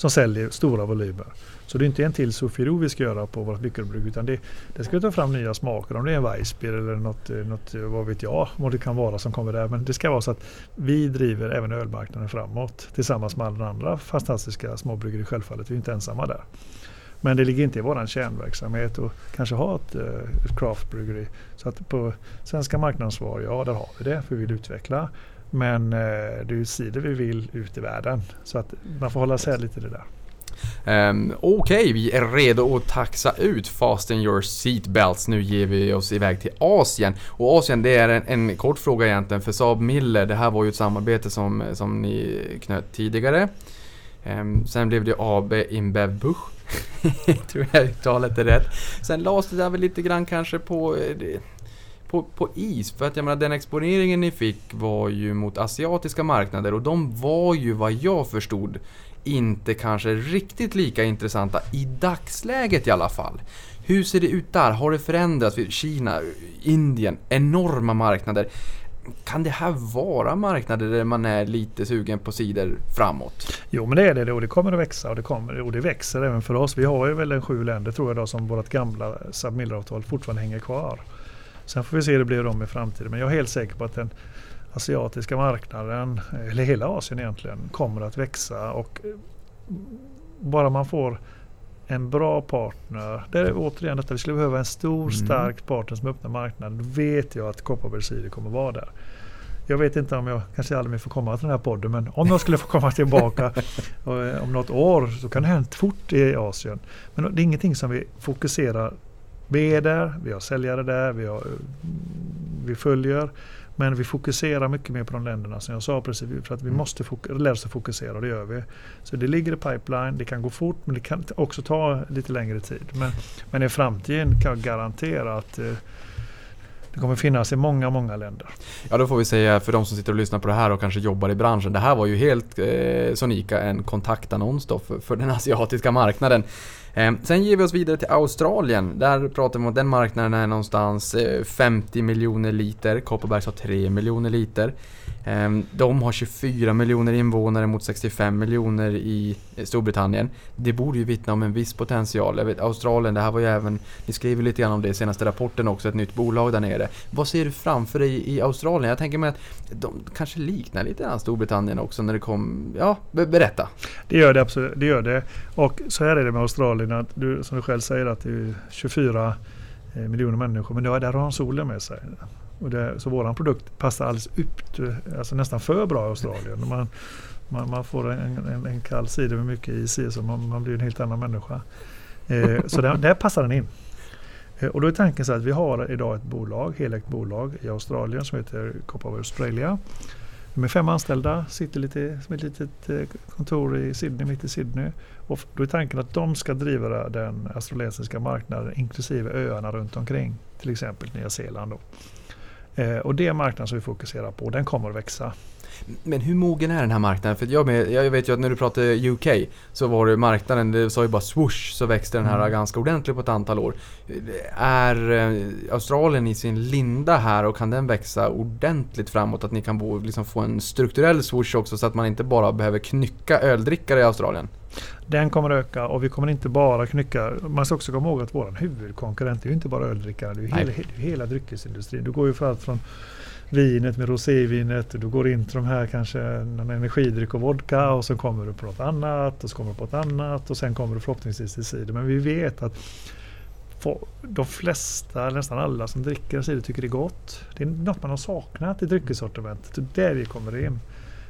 som säljer stora volymer. Så det är inte en till Sofiero vi ska göra på vårt mikrobrygg utan det, det ska vi ta fram nya smaker. Om det är en Weissbier eller något, eh, något, eh, vad vet jag vad det kan vara som kommer där. Men det ska vara så att vi driver även ölmarknaden framåt tillsammans med alla andra fantastiska småbryggerier självfallet. Vi är inte ensamma där. Men det ligger inte i vår kärnverksamhet att kanske ha ett, eh, ett craftbryggeri. Så att på svenska marknadsvar, ja där har vi det för vi vill utveckla. Men eh, det är ju sidor vi vill ut i världen. Så att man får hålla isär lite det där. Um, Okej, okay, vi är redo att taxa ut Fasten your seatbelts. Nu ger vi oss iväg till Asien. Och Asien, det är en, en kort fråga egentligen för Saab Miller. Det här var ju ett samarbete som, som ni knöt tidigare. Um, sen blev det AB Inbev Bush. tror jag uttalet är rätt. Sen lades det där väl lite grann kanske på eh, på, på is. För att jag menar den exponeringen ni fick var ju mot asiatiska marknader och de var ju vad jag förstod inte kanske riktigt lika intressanta i dagsläget i alla fall. Hur ser det ut där? Har det förändrats? Kina, Indien, enorma marknader. Kan det här vara marknader där man är lite sugen på sidor framåt? Jo men det är det och det kommer att växa och det, kommer, och det växer även för oss. Vi har ju väl en sju länder tror jag då som vårt gamla Submiller-avtal fortfarande hänger kvar. Sen får vi se hur det blir dem i framtiden men jag är helt säker på att den asiatiska marknaden, eller hela Asien egentligen, kommer att växa och bara man får en bra partner. Det är återigen detta, vi skulle behöva en stor mm. stark partner som öppnar marknaden. Då vet jag att Kopparbergs Cider kommer vara där. Jag vet inte om jag kanske aldrig mer får komma till den här podden men om jag skulle få komma tillbaka eh, om något år så kan det hända fort i Asien. Men det är ingenting som vi fokuserar. Är där, vi har säljare där, vi, har, vi följer. Men vi fokuserar mycket mer på de länderna som jag sa precis. För att vi mm. måste lära oss att fokusera och det gör vi. Så det ligger i pipeline, det kan gå fort men det kan också ta lite längre tid. Men, men i framtiden kan jag garantera att eh, det kommer finnas i många, många länder. Ja, då får vi säga för de som sitter och lyssnar på det här och kanske jobbar i branschen. Det här var ju helt eh, sonika en kontaktannons då för, för den asiatiska marknaden. Ehm, sen ger vi oss vidare till Australien. Där pratar vi om att den marknaden är någonstans eh, 50 miljoner liter. Kopparbergs har 3 miljoner liter. Ehm, de har 24 miljoner invånare mot 65 miljoner i eh, Storbritannien. Det borde ju vittna om en viss potential. Jag vet, Australien, det här var ju även, ni skriver lite grann om det i senaste rapporten också, ett nytt bolag där nere. Vad ser du framför dig i Australien? Jag tänker mig att de kanske liknar lite grann Storbritannien också när det kom, ja, berätta. Det gör det absolut, det gör det. Och så här är det med Australien, att du, som du själv säger att det är 24 eh, miljoner människor, men där har de solen med sig. Och det, så våran produkt passar alldeles upp, eh, alltså nästan för bra i Australien. Man, man, man får en, en, en kall sida med mycket is i så man, man blir en helt annan människa. Eh, så där, där passar den in. Eh, och då är tanken så att vi har idag ett bolag, helägt bolag i Australien som heter Copper Australia. De är fem anställda, sitter lite som ett litet eh, kontor i Sydney, mitt i Sydney. Och då är tanken att de ska driva den australiensiska marknaden inklusive öarna runt omkring. Till exempel Nya Zeeland. Då. Eh, och det är marknaden som vi fokuserar på. Den kommer att växa. Men hur mogen är den här marknaden? För jag, med, jag vet ju att när du pratade UK så var det marknaden, det sa ju bara swoosh så växte den här mm. ganska ordentligt på ett antal år. Är eh, Australien i sin linda här och kan den växa ordentligt framåt? Att ni kan bo, liksom få en strukturell swoosh också så att man inte bara behöver knycka öldrickare i Australien? Den kommer öka och vi kommer inte bara knycka. Man ska också komma ihåg att vår huvudkonkurrent är ju inte bara öldrickare, det är ju hela, hela dryckesindustrin. Du går ju för allt från vinet med rosévinet. Du går in till de här kanske någon energidryck och vodka och så kommer du på något annat och så kommer du på ett annat och sen kommer du förhoppningsvis till cider. Men vi vet att de flesta, nästan alla som dricker cider tycker det är gott. Det är något man har saknat i dryckessortimentet. Det är typ där vi kommer in.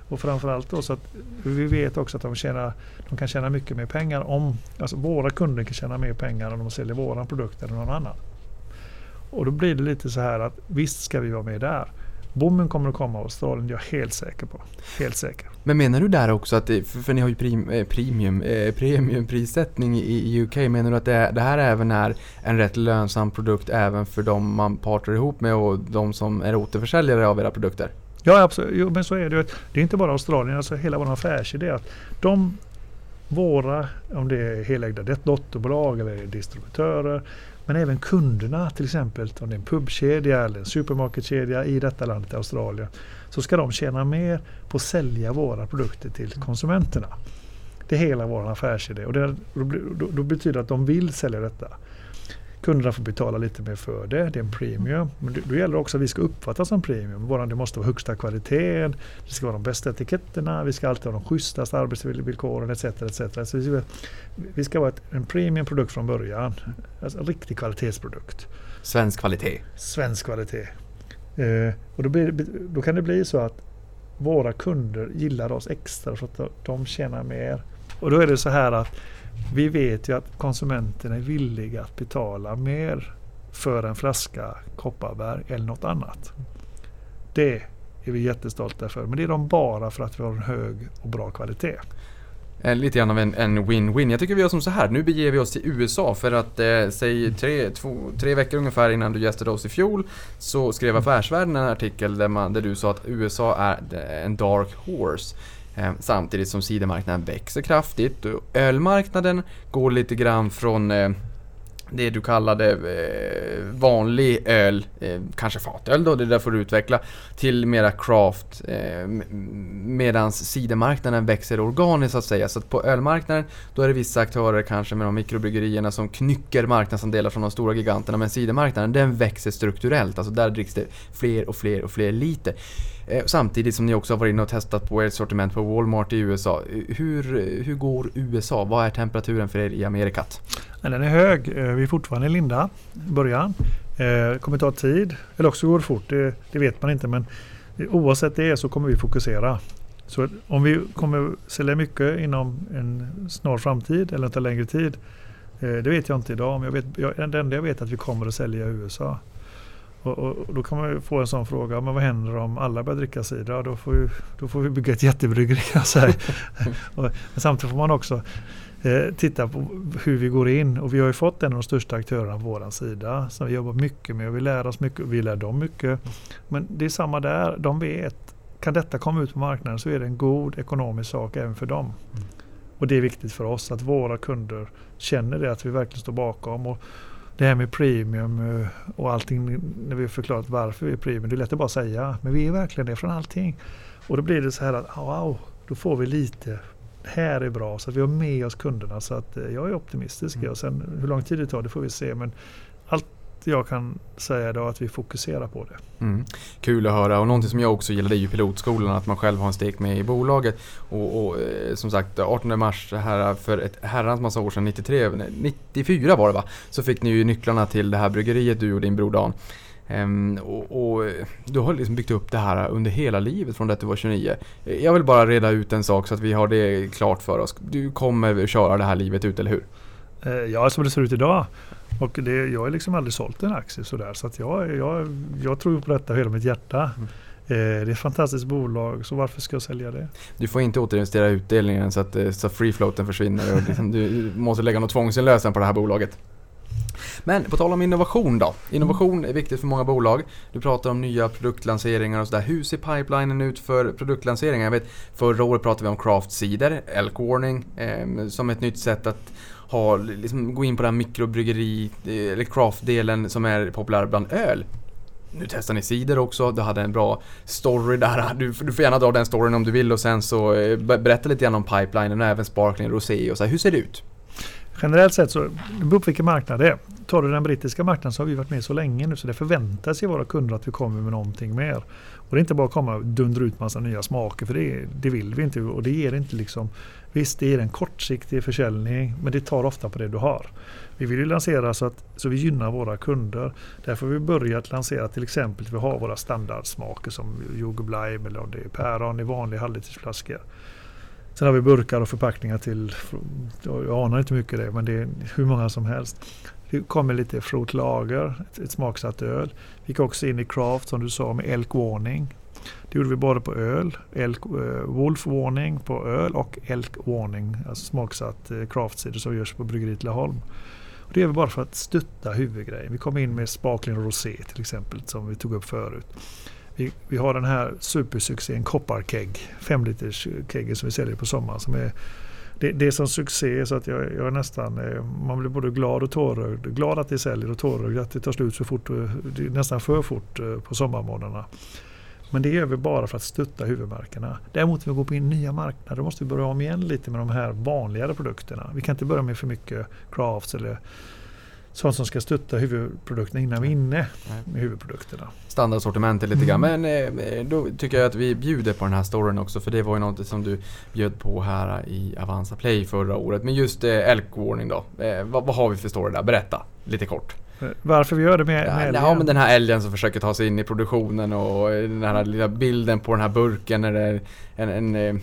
Och framförallt då så att vi vet också att de, tjänar, de kan tjäna mycket mer pengar om, alltså våra kunder kan tjäna mer pengar om de säljer våran produkt än någon annan. Och då blir det lite så här att visst ska vi vara med där. Bommen kommer att komma av Australien, jag är helt säker på. Helt säker. Men menar du där också att, det, för, för ni har ju prim, eh, premium, eh, premiumprissättning i, i UK, menar du att det, det, här även är en rätt lönsam produkt även för de man partar ihop med och de som är återförsäljare av era produkter? Ja, absolut. Jo, men så är det Det är inte bara Australien, alltså hela vår affärsidé är att de, våra, om det är helägda dotterbolag eller distributörer, men även kunderna, till exempel om det är en pubkedja eller en supermarketkedja i detta landet, Australien, så ska de tjäna mer på att sälja våra produkter till konsumenterna. Det är hela vår affärsidé och det, då, då, då betyder att de vill sälja detta kunderna får betala lite mer för det. Det är en premium. Men då gäller det också att vi ska uppfattas som premium. Det måste vara högsta kvaliteten, det ska vara de bästa etiketterna, vi ska alltid ha de schysstaste arbetsvillkoren etc. etc. Så vi ska, vi ska vara ett, en premium produkt från början. Alltså en riktig kvalitetsprodukt. Svensk kvalitet. Svensk kvalitet. Eh, och då, blir, då kan det bli så att våra kunder gillar oss extra för att de tjänar mer. Och då är det så här att vi vet ju att konsumenterna är villiga att betala mer för en flaska kopparbär eller något annat. Det är vi jättestolta för. Men det är de bara för att vi har en hög och bra kvalitet. Eh, lite grann av en win-win. Jag tycker vi gör som så här. Nu beger vi oss till USA för att, eh, säg tre, två, tre veckor ungefär innan du gästade oss i fjol så skrev Affärsvärlden en artikel där, man, där du sa att USA är eh, en dark horse. Ehm, samtidigt som cidermarknaden växer kraftigt. Ölmarknaden går lite grann från ehm, det du kallade eh, vanlig öl, ehm, kanske fatöl då, det där får du utveckla, till mera craft Medan sidemarknaden cidermarknaden växer organiskt så att säga. Så att på ölmarknaden då är det vissa aktörer kanske med de mikrobryggerierna som knycker marknadsandelar från de stora giganterna men cidermarknaden den växer strukturellt, alltså där dricks det fler och fler och fler liter. Eh, samtidigt som ni också har varit inne och testat på ert sortiment på Walmart i USA. Eh, hur, eh, hur går USA? Vad är temperaturen för er i Amerikat? Den är hög. Vi är fortfarande i linda i början. Det kommer ta tid. Eller också går det fort. Det, det vet man inte. Men oavsett det så kommer vi fokusera. Så om vi kommer sälja mycket inom en snar framtid eller tar längre tid. Det vet jag inte idag. Men jag vet, jag, det enda jag vet är att vi kommer att sälja i USA. Och, och, då kan man ju få en sån fråga, men vad händer om alla börjar dricka cider? Då får vi, då får vi bygga ett jättebryggeri. men samtidigt får man också eh, titta på hur vi går in. Och vi har ju fått en av de största aktörerna på vår sida som vi jobbar mycket med och vi lär oss mycket och vi lär dem mycket. Men det är samma där, de vet, kan detta komma ut på marknaden så är det en god ekonomisk sak även för dem. Mm. Och det är viktigt för oss att våra kunder känner det, att vi verkligen står bakom. Och, det här med premium eh, och allting när vi har förklarat varför vi är premium. Det är lätt att bara säga, men vi är verkligen det från allting. Och då blir det så här att wow, då får vi lite. Här är bra så att vi har med oss kunderna så att eh, jag är optimistisk. Mm. Och sen hur lång tid det tar det får vi se. Men jag kan säga då att vi fokuserar på det. Mm. Kul att höra och någonting som jag också gillar det är ju pilotskolan, att man själv har en stek med i bolaget. Och, och eh, som sagt 18 mars här för ett herrans massa år sedan, 93, 94 var det va? Så fick ni ju nycklarna till det här bryggeriet du och din bror Dan. Um, och, och, du har liksom byggt upp det här under hela livet från det att du var 29. Jag vill bara reda ut en sak så att vi har det klart för oss. Du kommer köra det här livet ut, eller hur? Eh, ja, som det ser ut idag och det, jag har liksom aldrig sålt en aktie sådär. Så att jag, jag, jag tror på detta hela mitt hjärta. Mm. Eh, det är ett fantastiskt bolag, så varför ska jag sälja det? Du får inte återinvestera utdelningen så att, eh, så free floaten försvinner. Och liksom, du måste lägga något tvångsinlösen på det här bolaget. Men på tal om innovation då. Innovation är viktigt för många bolag. Du pratar om nya produktlanseringar och sådär. Hur ser pipelinen ut för produktlanseringar? Jag vet, förra året pratade vi om craft cider, elk warning, eh, som ett nytt sätt att ha, liksom, gå in på den mikrobryggeri eh, eller craft-delen som är populär bland öl. Nu testar ni cider också, du hade en bra story där. Du, du får gärna dra den storyn om du vill och sen så eh, berätta lite grann om pipelinen och även sparkling, rosé och så här. Hur ser det ut? Generellt sett så, det beror på vilken marknad det är. Tar du den brittiska marknaden så har vi varit med så länge nu så det förväntas ju våra kunder att vi kommer med någonting mer. Och det är inte bara att komma och dundra ut massa nya smaker för det, det vill vi inte och det ger inte liksom Visst, det ger en kortsiktig försäljning men det tar ofta på det du har. Vi vill ju lansera så att så vi gynnar våra kunder. Därför har vi börjat lansera till exempel vi har våra standardsmaker som jordgubb lime eller om det är päron i vanliga halvlitersflaskor. Sen har vi burkar och förpackningar till, jag anar inte mycket det, men det är hur många som helst. Det kommer lite Fruit Lager, ett, ett smaksatt öl. Vi gick också in i Craft som du sa med Elk Warning. Det gjorde vi både på öl, elk, uh, Wolf Warning på öl och Elk Warning, alltså smaksatt eh, uh, craft cider som görs på bryggeriet Laholm. Och det gör vi bara för att stötta huvudgrejen. Vi kom in med Sparkling Rosé till exempel som vi tog upp förut. Vi, vi har den här supersuccén Kopparkegg, 5 liters eh, keggen som vi säljer på sommaren. Som är, det, det är som succé så att jag, jag är nästan, eh, man blir både glad och tårögd. Glad att det säljer och tårögd att det tar slut så fort, nästan för fort eh, på sommarmånaderna. Men det gör vi bara för att stötta huvudmärkena. Däremot när vi går på in nya marknader måste vi börja om igen lite med de här vanligare produkterna. Vi kan inte börja med för mycket crafts eller sånt som ska stötta huvudprodukterna innan vi är inne med huvudprodukterna. standardsortimentet lite grann. Mm. Men eh, då tycker jag att vi bjuder på den här storyn också för det var ju något som du bjöd på här i Avanza Play förra året. Men just eh, elk warning då. Eh, vad, vad har vi för story där? Berätta lite kort. Eh, Varför vi gör det med, Ja, med ja men den här älgen som försöker ta sig in i produktionen och eh, den här lilla bilden på den här burken när det är en, en, eh,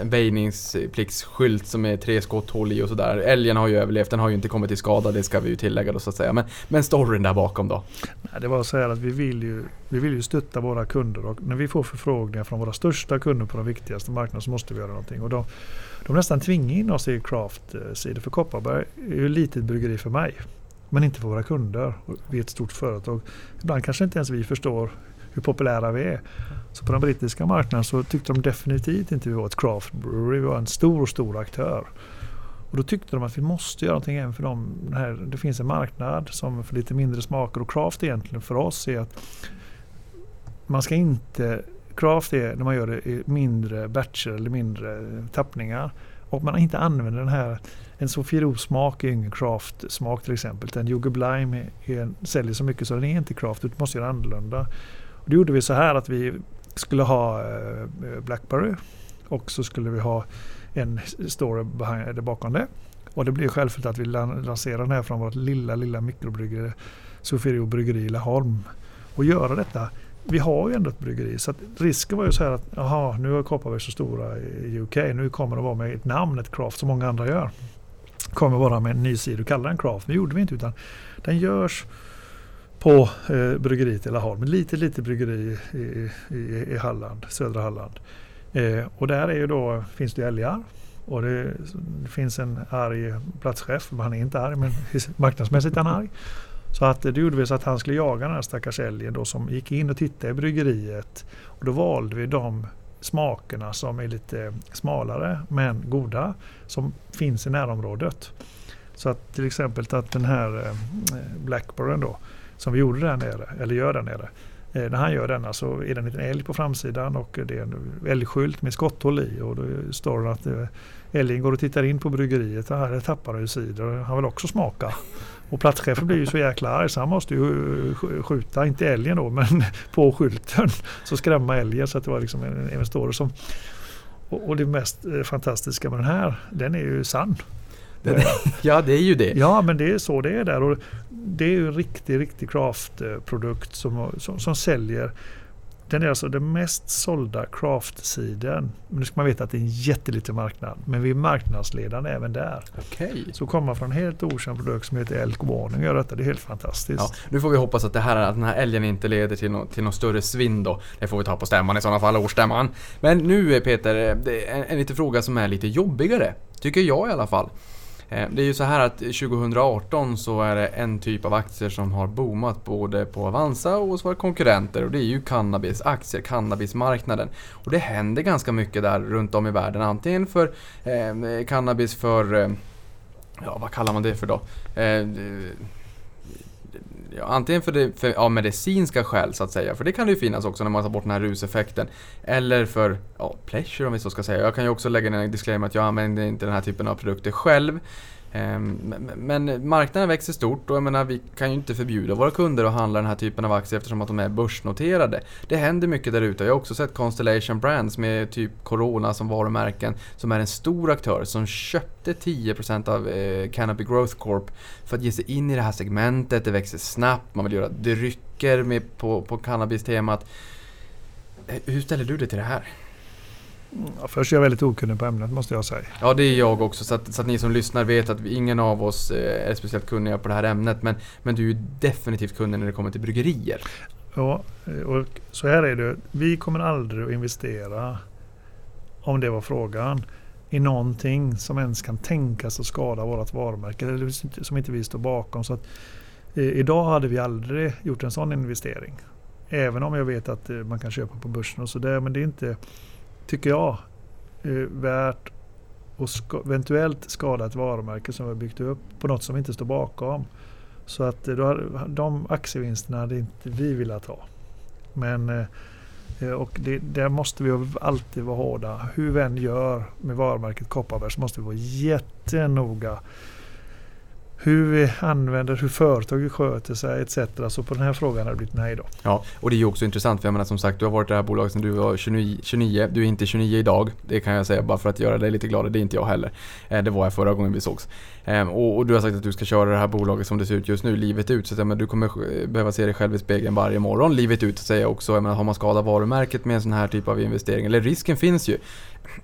en väjningspliktsskylt som är tre skotthål i och sådär. Älgen har ju överlevt, den har ju inte kommit till skada, det ska vi ju tillägga då så att säga. Men, men storyn där bakom då? Nej, det var så här att vi vill, ju, vi vill ju stötta våra kunder och när vi får förfrågningar från våra största kunder på de viktigaste marknaderna så måste vi göra någonting. Och de, de nästan tvingar in oss i craft-sidor för Kopparberg är ju ett litet bryggeri för mig. Men inte för våra kunder. Vi är ett stort företag. Ibland kanske inte ens vi förstår hur populära vi är. Så på den brittiska marknaden så tyckte de definitivt inte vi var ett craft brewery. Vi var en stor, stor aktör. Och då tyckte de att vi måste göra någonting även för dem. Det, Här, det finns en marknad som för lite mindre smaker och craft egentligen för oss är att man ska inte... Craft är när man gör det i mindre batcher eller mindre tappningar. Och man inte använder den här en Sofiero-smak är ingen craft-smak till exempel. En Jugge Blime är, är, säljer så mycket så den är inte craft. Du måste göra annorlunda. Och då gjorde vi så här att vi skulle ha eh, Blackberry och så skulle vi ha en story behind, bakom det. Och det blev självklart att vi lanserade den här från vårt lilla, lilla mikrobryggeri, Sofiero bryggeri i Laholm. Och göra detta. Vi har ju ändå ett bryggeri så att risken var ju så här att jaha, nu är Kopparberg så stora i UK. Nu kommer de vara med ett namn, ett craft som många andra gör. Kommer bara med en ny sida och kallar den craft. Men det gjorde vi inte utan den görs på eh, bryggeriet i Laholm. Ett litet, litet bryggeri i, i, i Halland, södra Halland. Eh, och där är ju då, finns det älgar. Och det, det finns en arg platschef, han är inte arg men marknadsmässigt är han arg. Så att eh, det gjorde vi så att han skulle jaga den här stackars älgen då som gick in och tittade i bryggeriet. Och då valde vi de smakerna som är lite smalare men goda som finns i närområdet. Så att till exempel att den här eh, Blackburn då som vi gjorde där nere, eller gör där nere. Eh, när han gör denna så är det en liten älg på framsidan och det är en älgskylt med skotthål i och då står det att eh, älgen går och tittar in på bryggeriet. och Här tappar han ju cider han vill också smaka. Och platschefen blir ju så jäkla arg så han måste ju sk- skjuta, inte älgen då, men på skylten. Så skrämma älgen så att det var liksom en, en story som... Och, och det mest eh, fantastiska med den här, den är ju sann. Den, ja, det är ju det. Ja, men det är så det är där. Och det är ju en riktig, riktig craftprodukt som, som, som säljer. Den är alltså den mest sålda craft-sidan. Men nu ska man veta att det är en jätteliten marknad. Men vi är marknadsledande även där. Okej. Så komma från en helt okänd produkt som heter Elk Warning och göra detta, det är helt fantastiskt. Ja, nu får vi hoppas att, det här, att den här älgen inte leder till, nå till någon större svinn då. Det får vi ta på stämman i sådana fall, årsstämman. Men nu eh, Peter, eh, en, en liten fråga som är lite jobbigare. Tycker jag i alla fall. Eh, det är ju så här att 2018 så är det en typ av aktier som har boomat både på Avanza och hos våra konkurrenter och det är ju cannabisaktier, cannabismarknaden. Och det händer ganska mycket där runt om i världen. Antingen för eh, cannabis för, eh, ja vad kallar man det för då? Eh, Ja, antingen för, det, för ja, medicinska skäl så att säga, för det kan det ju finnas också när man tar bort den här ruseffekten. Eller för ja, pleasure om vi så ska säga. Jag kan ju också lägga in en disclaimer att jag använder inte den här typen av produkter själv. Ehm, men marknaden växer stort och jag menar, vi kan ju inte förbjuda våra kunder att handla den här typen av aktier eftersom att de är börsnoterade. Det händer mycket där ute. Jag har också sett Constellation Brands med typ Corona som varumärken som är en stor aktör som köpte 10% av eh, Canopy Growth Corp för att ge sig in i det här segmentet. Det växer snabbt, man vill göra drycker med på, på cannabis-temat. Eh, hur ställer du dig till det här? Ja, först är jag väldigt okunnig på ämnet måste jag säga. Ja, det är jag också. Så att, så att ni som lyssnar vet att vi, ingen av oss eh, är speciellt kunniga på det här ämnet. Men, men du är ju definitivt kunnig när det kommer till bryggerier. Ja, och så här är det. Vi kommer aldrig att investera, om det var frågan, i någonting som ens kan tänkas att skada vårt varumärke eller som inte vi står bakom. Så att, eh, idag hade vi aldrig gjort en sån investering. Även om jag vet att eh, man kan köpa på börsen och sådär. Men det är inte, tycker jag, eh, värt att ska, eventuellt skada ett varumärke som vi har byggt upp på något som vi inte står bakom. Så att eh, då, de aktievinsterna hade inte vi velat ha. Men eh, eh och det, där måste vi alltid vara hårda. Hur vi än gör med varumärket Kopparberg så måste vi vara jättenoga hur vi använder, hur företaget sköter sig etc. Så på den här frågan har det blivit nej då. Ja, och det är ju också intressant för jag menar som sagt, du har varit i det här bolaget sedan du var 29, 29. Du är inte 29 idag. Det kan jag säga bara för att göra dig lite gladare. Det är inte jag heller. Eh, det var jag förra gången vi sågs. Ehm, och, och, du har sagt att du ska köra det här bolaget som det ser ut just nu, livet ut. Så att, men, du kommer behöva se dig själv i spegeln varje morgon, livet ut säger jag också. Jag menar, har man skadat varumärket med en sån här typ av investering, eller risken finns ju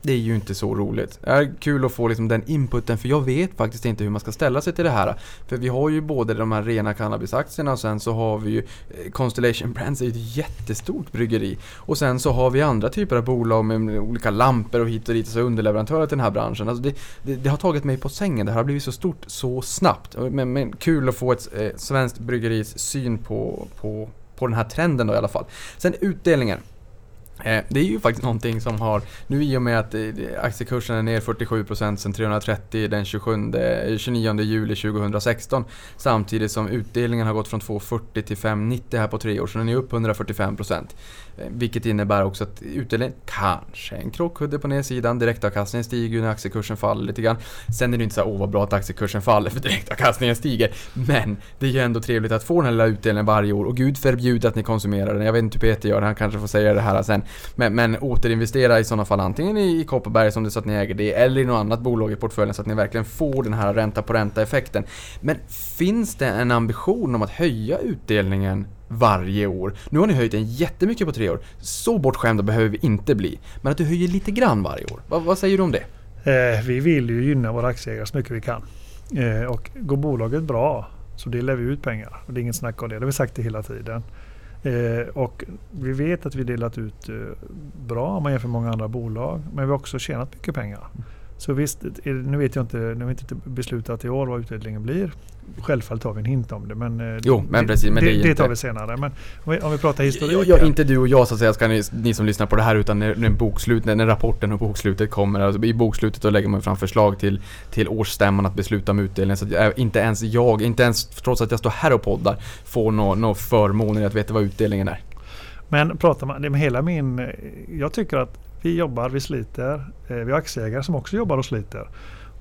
det är ju inte så roligt. Det är kul att få liksom den inputen för jag vet faktiskt inte hur man ska ställa sig till det här. För vi har ju både de här rena cannabisaktierna och sen så har vi ju eh, Constellation Brands är ju ett jättestort bryggeri. Och sen så har vi andra typer av bolag med olika lampor och hit och dit, så underleverantörer till den här branschen. Alltså det, det, det, har tagit mig på sängen, det här har blivit så stort så snabbt. Men, men kul att få ett eh, svenskt bryggeris syn på, på, på den här trenden då i alla fall. Sen utdelningen. Eh, det är ju faktiskt någonting som har, nu i och med att eh, aktiekursen är ner 47% sen 330 den 27, 29 eh, juli 2016 samtidigt som utdelningen har gått från 2,40 till 5,90 här på tre år så den är upp 145%. Eh, vilket innebär också att utdelningen kanske en krockkudde på nedsidan. Direktavkastningen stiger ju när aktiekursen faller lite grann. Sen är det inte så här, åh vad bra att aktiekursen faller för direktavkastningen stiger. Men det är ju ändå trevligt att få den här lilla utdelningen varje år. Och gud förbjude att ni konsumerar den. Jag vet inte hur Peter gör, han kanske får säga det här sen. Men, men återinvestera i sådana fall antingen i, i Kopparberg som det så att ni äger det, eller i något annat bolag i portföljen så att ni verkligen får den här ränta på ränta effekten. Men finns det en ambition om att höja utdelningen varje år. Nu har ni höjt den jättemycket på tre år. Så bortskämda behöver vi inte bli. Men att du höjer lite grann varje år. vad, vad säger du om det? Eh, vi vill ju gynna våra aktieägare så mycket vi kan. Eh, och går bolaget bra så delar vi ut pengar. Och det är inget snack om det. Det har vi sagt det hela tiden. Eh, och vi vet att vi delat ut eh, bra om man jämför med många andra bolag. Men vi har också tjänat mycket pengar. Så visst, nu vet jag inte, nu har vi inte beslutat i år vad utdelningen blir. Självfallet har vi en hint om det men, eh, jo, men, precis, men det, det, det tar vi senare. Men om vi, om vi pratar historik. Ja, ja, inte du och jag så att säga, ska ni, ni som lyssnar på det här utan när, när, bokslut, när, när rapporten och bokslutet kommer. Alltså, I bokslutet då lägger man fram förslag till, till årsstämman att besluta om utdelning. Så att inte ens jag, inte ens trots att jag står här och poddar, får några no förmåner att veta vad utdelningen är. Men pratar man, det med hela min... Jag tycker att vi jobbar, vi sliter. Eh, vi har aktieägare som också jobbar och sliter.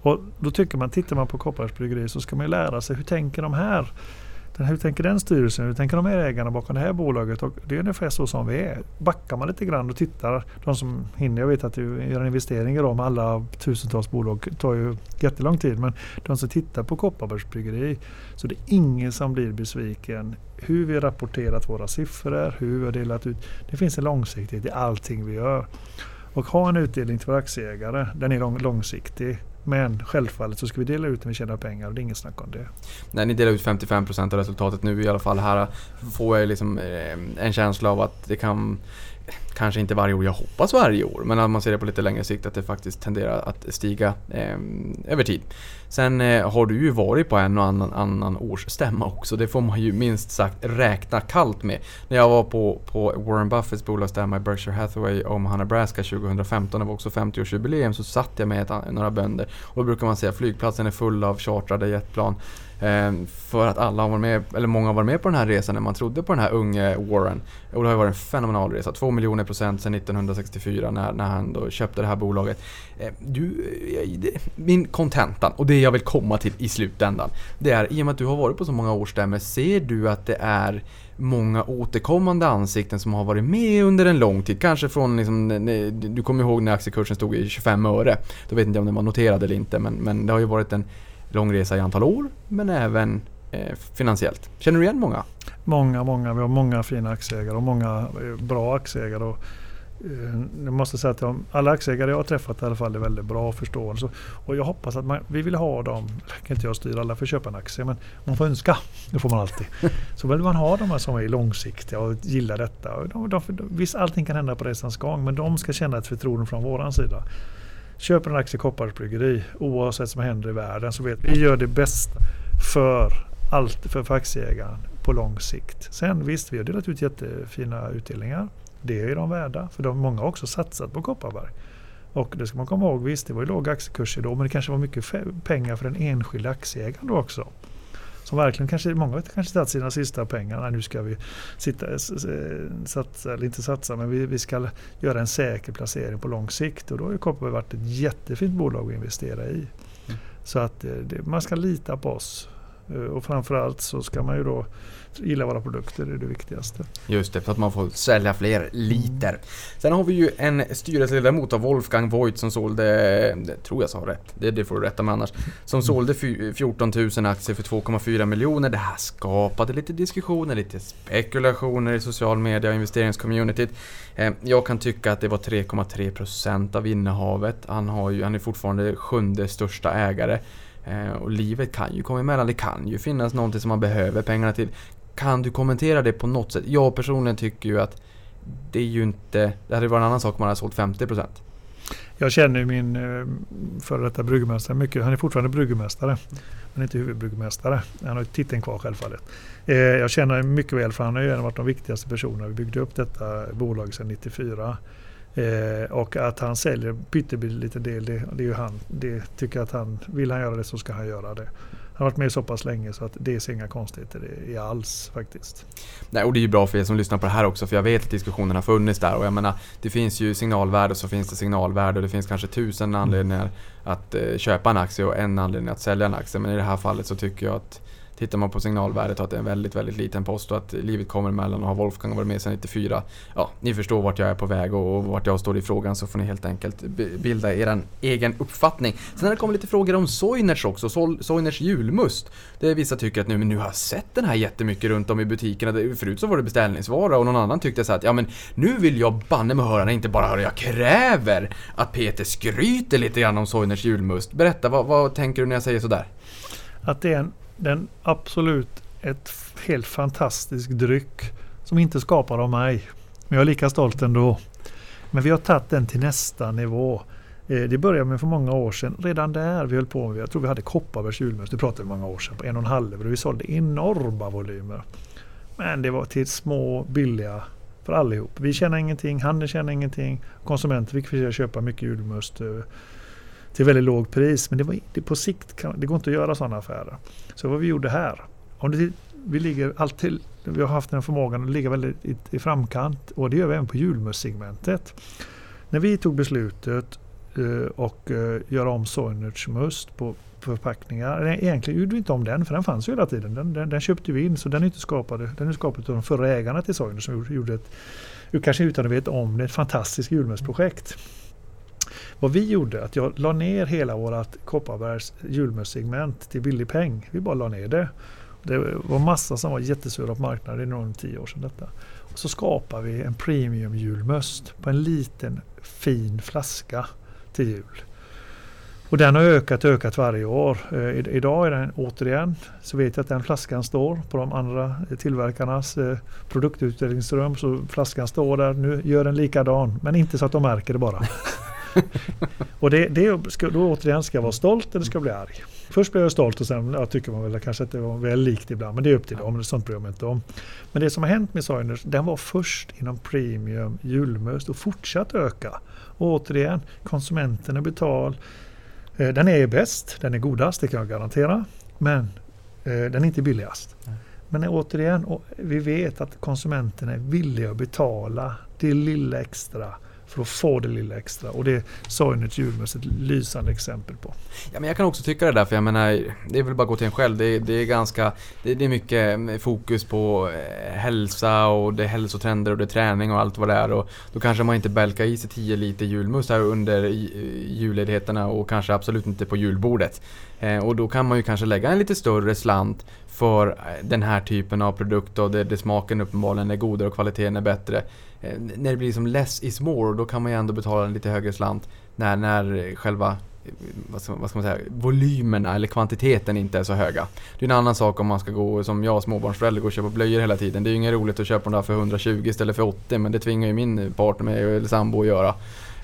Och då tycker man, tittar man på Kopparbergs bryggeri så ska man lära sig hur tänker de här? hur tänker den styrelsen? Hur tänker de här ägarna bakom det här bolaget? Och det är ungefär så som vi är. Backar man lite grann och tittar, de som hinner, jag vet att göra investeringar i med alla tusentals bolag tar ju jättelång tid, men de som tittar på Kopparbergs bryggeri så det är ingen som blir besviken. Hur vi rapporterat våra siffror, hur vi har delat ut. Det finns en långsiktighet i allting vi gör. Och ha en utdelning till våra aktieägare, den är långsiktig. Men självfallet så ska vi dela ut när vi tjänar pengar och det är inget snack om det. När ni delar ut 55% av resultatet nu i alla fall här får jag liksom eh, en känsla av att det kan kanske inte varje år, jag hoppas varje år, men om man ser det på lite längre sikt att det faktiskt tenderar att stiga eh, över tid. Sen eh, har du ju varit på en och annan, annan årsstämma också, det får man ju minst sagt räkna kallt med. När jag var på, på Warren Buffetts bolagsstämma i Berkshire Hathaway Omaha, Nebraska 2015, det var också 50-årsjubileum, så satt jag med ett, några bönder och då brukar man säga att flygplatsen är full av chartrade jetplan. Ehm, för att alla har varit med, eller många har varit med på den här resan när man trodde på den här unge Warren. Och det har varit en fenomenal resa. Två miljoner procent sedan 1964 när, när han då köpte det här bolaget. Ehm, du, eh, min kontentan, och det jag vill komma till i slutändan. Det är, i och med att du har varit på så många årsstämmor, ser du att det är många återkommande ansikten som har varit med under en lång tid. Kanske från, liksom, du kommer ihåg när aktiekursen stod i 25 öre. Då vet inte jag om den var noterad eller inte men, men det har ju varit en lång resa i antal år men även eh, finansiellt. Känner du igen många? Många, många. Vi har många fina aktieägare och många eh, bra aktieägare. Och, eh, jag måste säga att alla aktieägare jag har träffat i alla fall är väldigt bra förståelse. Och jag hoppas att man, vi vill ha dem, kan inte jag styra alla för att köpa en aktie, men man får önska. Det får man alltid. Så vill man ha de här som är långsiktiga och gillar detta. De, de, visst, allting kan hända på resans gång, men de ska känna ett förtroende från våran sida. Köper en aktie i Kopparbergs Bryggeri, oavsett vad som händer i världen så vet vi gör det bästa för, allt, för, för aktieägaren på lång sikt. Sen visst, vi har delat ut jättefina utdelningar. Det är de värda, för de, många har också satsat på Kopparberg. Och det ska man komma ihåg, visst det var ju låga aktiekurser då men det kanske var mycket pengar för den enskilda aktieägaren då också som verkligen kanske, många har kanske tagit sina sista pengar. Nej, nu ska vi sitta, satsa, eller inte satsa, men vi, vi ska göra en säker placering på lång sikt. Och då har ju Kopparberg varit ett jättefint bolag att investera i. Mm. Så att det, man ska lita på oss. Eh, och framförallt så ska man ju då gilla våra produkter, det är det viktigaste. Just det, för att man får sälja fler liter. Sen har vi ju en styrelseledamot av Wolfgang Voigt som sålde, det tror jag sa rätt, det, det får du rätta mig annars, som sålde 14 000 aktier för 2,4 miljoner. Det här skapade lite diskussioner, lite spekulationer i social media och investeringscommunityt. Eh, jag kan tycka att det var 3,3% av innehavet. Han, har ju, han är fortfarande sjunde största ägare. Eh, Och livet kan ju komma emellan, det kan ju finnas någonting som man behöver pengarna till. Kan du kommentera det på något sätt? Jag personligen tycker ju att det är ju inte... Det hade varit en annan sak om man hade sålt 50%. Jag känner min eh, före detta bryggmästare mycket. Han är fortfarande bryggmästare, men inte huvudbryggmästare. Han har ju titeln kvar självfallet. Eh, jag känner honom mycket väl för han har ju en av de viktigaste personerna. Vi byggde upp detta bolag sedan 94. Eh, och att han säljer pyttelite, del, det, det är ju han. Det tycker att han, vill han göra det så ska han göra det. Han har varit med så pass länge så att det ser inga konstigheter i alls faktiskt. Nej, och det är ju bra för er som lyssnar på det här också, för jag vet att diskussionen har funnits där och jag menar, det finns ju signalvärde och så finns det signalvärde och det finns kanske tusen anledningar att eh, köpa en aktie och en anledning att sälja en aktie. Men i det här fallet så tycker jag att Tittar man på signalvärdet och att det är en väldigt, väldigt liten post och att livet kommer emellan och har Wolfgang varit med sedan 94. Ja, ni förstår vart jag är på väg och, och vart jag står i frågan så får ni helt enkelt bilda er egen uppfattning. Sen har det kommit lite frågor om Sojners också, Sojners julmust. Det vissa tycker att nu, men nu har jag sett den här jättemycket runt om i butikerna. Förut så var det beställningsvara och någon annan tyckte så att ja men nu vill jag banne mig höra, inte bara höra, jag kräver att Peter skryter lite grann om Sojners julmust. Berätta, vad, vad tänker du när jag säger sådär? Att det är en, den absolut ett helt fantastisk dryck som inte skapar av mig. Men jag är lika stolt ändå. Men vi har tagit den till nästa nivå. Eh, det började med för många år sedan. Redan där vi höll på med, jag tror vi hade Kopparbergs julmust, det pratade vi många år sedan, på en och en halv och vi sålde enorma volymer. Men det var till små, billiga för allihop. Vi tjänade ingenting, handeln tjänade ingenting, konsumenter fick köpa mycket julmust eh, till väldigt lågt pris. Men det var det på sikt, kan, det går inte att göra sådana affärer. Så vad vi gjorde här, om det, vi ligger alltid, vi har haft den förmågan att ligga väldigt i, i framkant och det gör vi även på julmustsegmentet. När vi tog beslutet eh, och eh, göra om Soinerts must på förpackningar. Nej, Egentligen gjorde vi inte om den för den fanns ju hela tiden. Den, den, den köpte vi in så den är inte skapad. Den är skapad av de förra ägarna till Soiner som gjorde- gjorde ett, kanske utan att veta om det, ett fantastiskt julmustprojekt. Vad vi gjorde, att jag la ner hela vårt Kopparbergs julmustsegment till billig peng. Vi bara la ner det. Det var massa som var jättesura på marknaden, det är nog tio år sedan detta. Och så skapade vi en premium julmust på en liten fin flaska till jul. Och den har ökat och ökat varje år. Eh, i- idag är den återigen, så vet jag att den flaskan står på de andra eh, tillverkarnas eh, produktutvecklingsrum. Så flaskan står där, nu gör den likadan, men inte så att de märker det bara. och det, det ska, då återigen ska jag vara stolt eller ska jag bli arg. Först blir jag stolt och sen ja, tycker man väl kanske att det var väl likt ibland. Men det är upp till dem, men sånt bryr jag mig inte om. Men det som har hänt med Soiners, den var först inom premium julmust och fortsatt öka. Och återigen, konsumenten är betal. Eh, Den är bäst, den är godast, det kan jag garantera. Men eh, den är inte billigast. Men återigen, och vi vet att konsumenten är villig att betala det lilla extra för att få det lilla extra. Och det sa ju ett julmust ett lysande exempel på. Ja, men jag kan också tycka det där, för jag menar, det är väl bara att gå till en själv. Det är, det är ganska, det, det är mycket fokus på eh, hälsa och det är hälsotrender och det är träning och allt vad det är. Och då kanske man inte bälkar i sig 10 liter julmust här under eh, julledigheterna och kanske absolut inte på julbordet. Eh, och då kan man ju kanske lägga en lite större slant för den här typen av produkt och där, där smaken uppenbarligen är godare och kvaliteten är bättre. Eh, när det blir som less is more, då kan man ju ändå betala en lite högre slant när, när själva eh, vad ska, vad ska man säga, volymerna eller kvantiteten inte är så höga. Det är en annan sak om man ska gå som jag småbarnsförälder gå och köpa blöjor hela tiden. Det är ju inget roligt att köpa dem där för 120 istället för 80 men det tvingar ju min partner mig eller sambo att göra.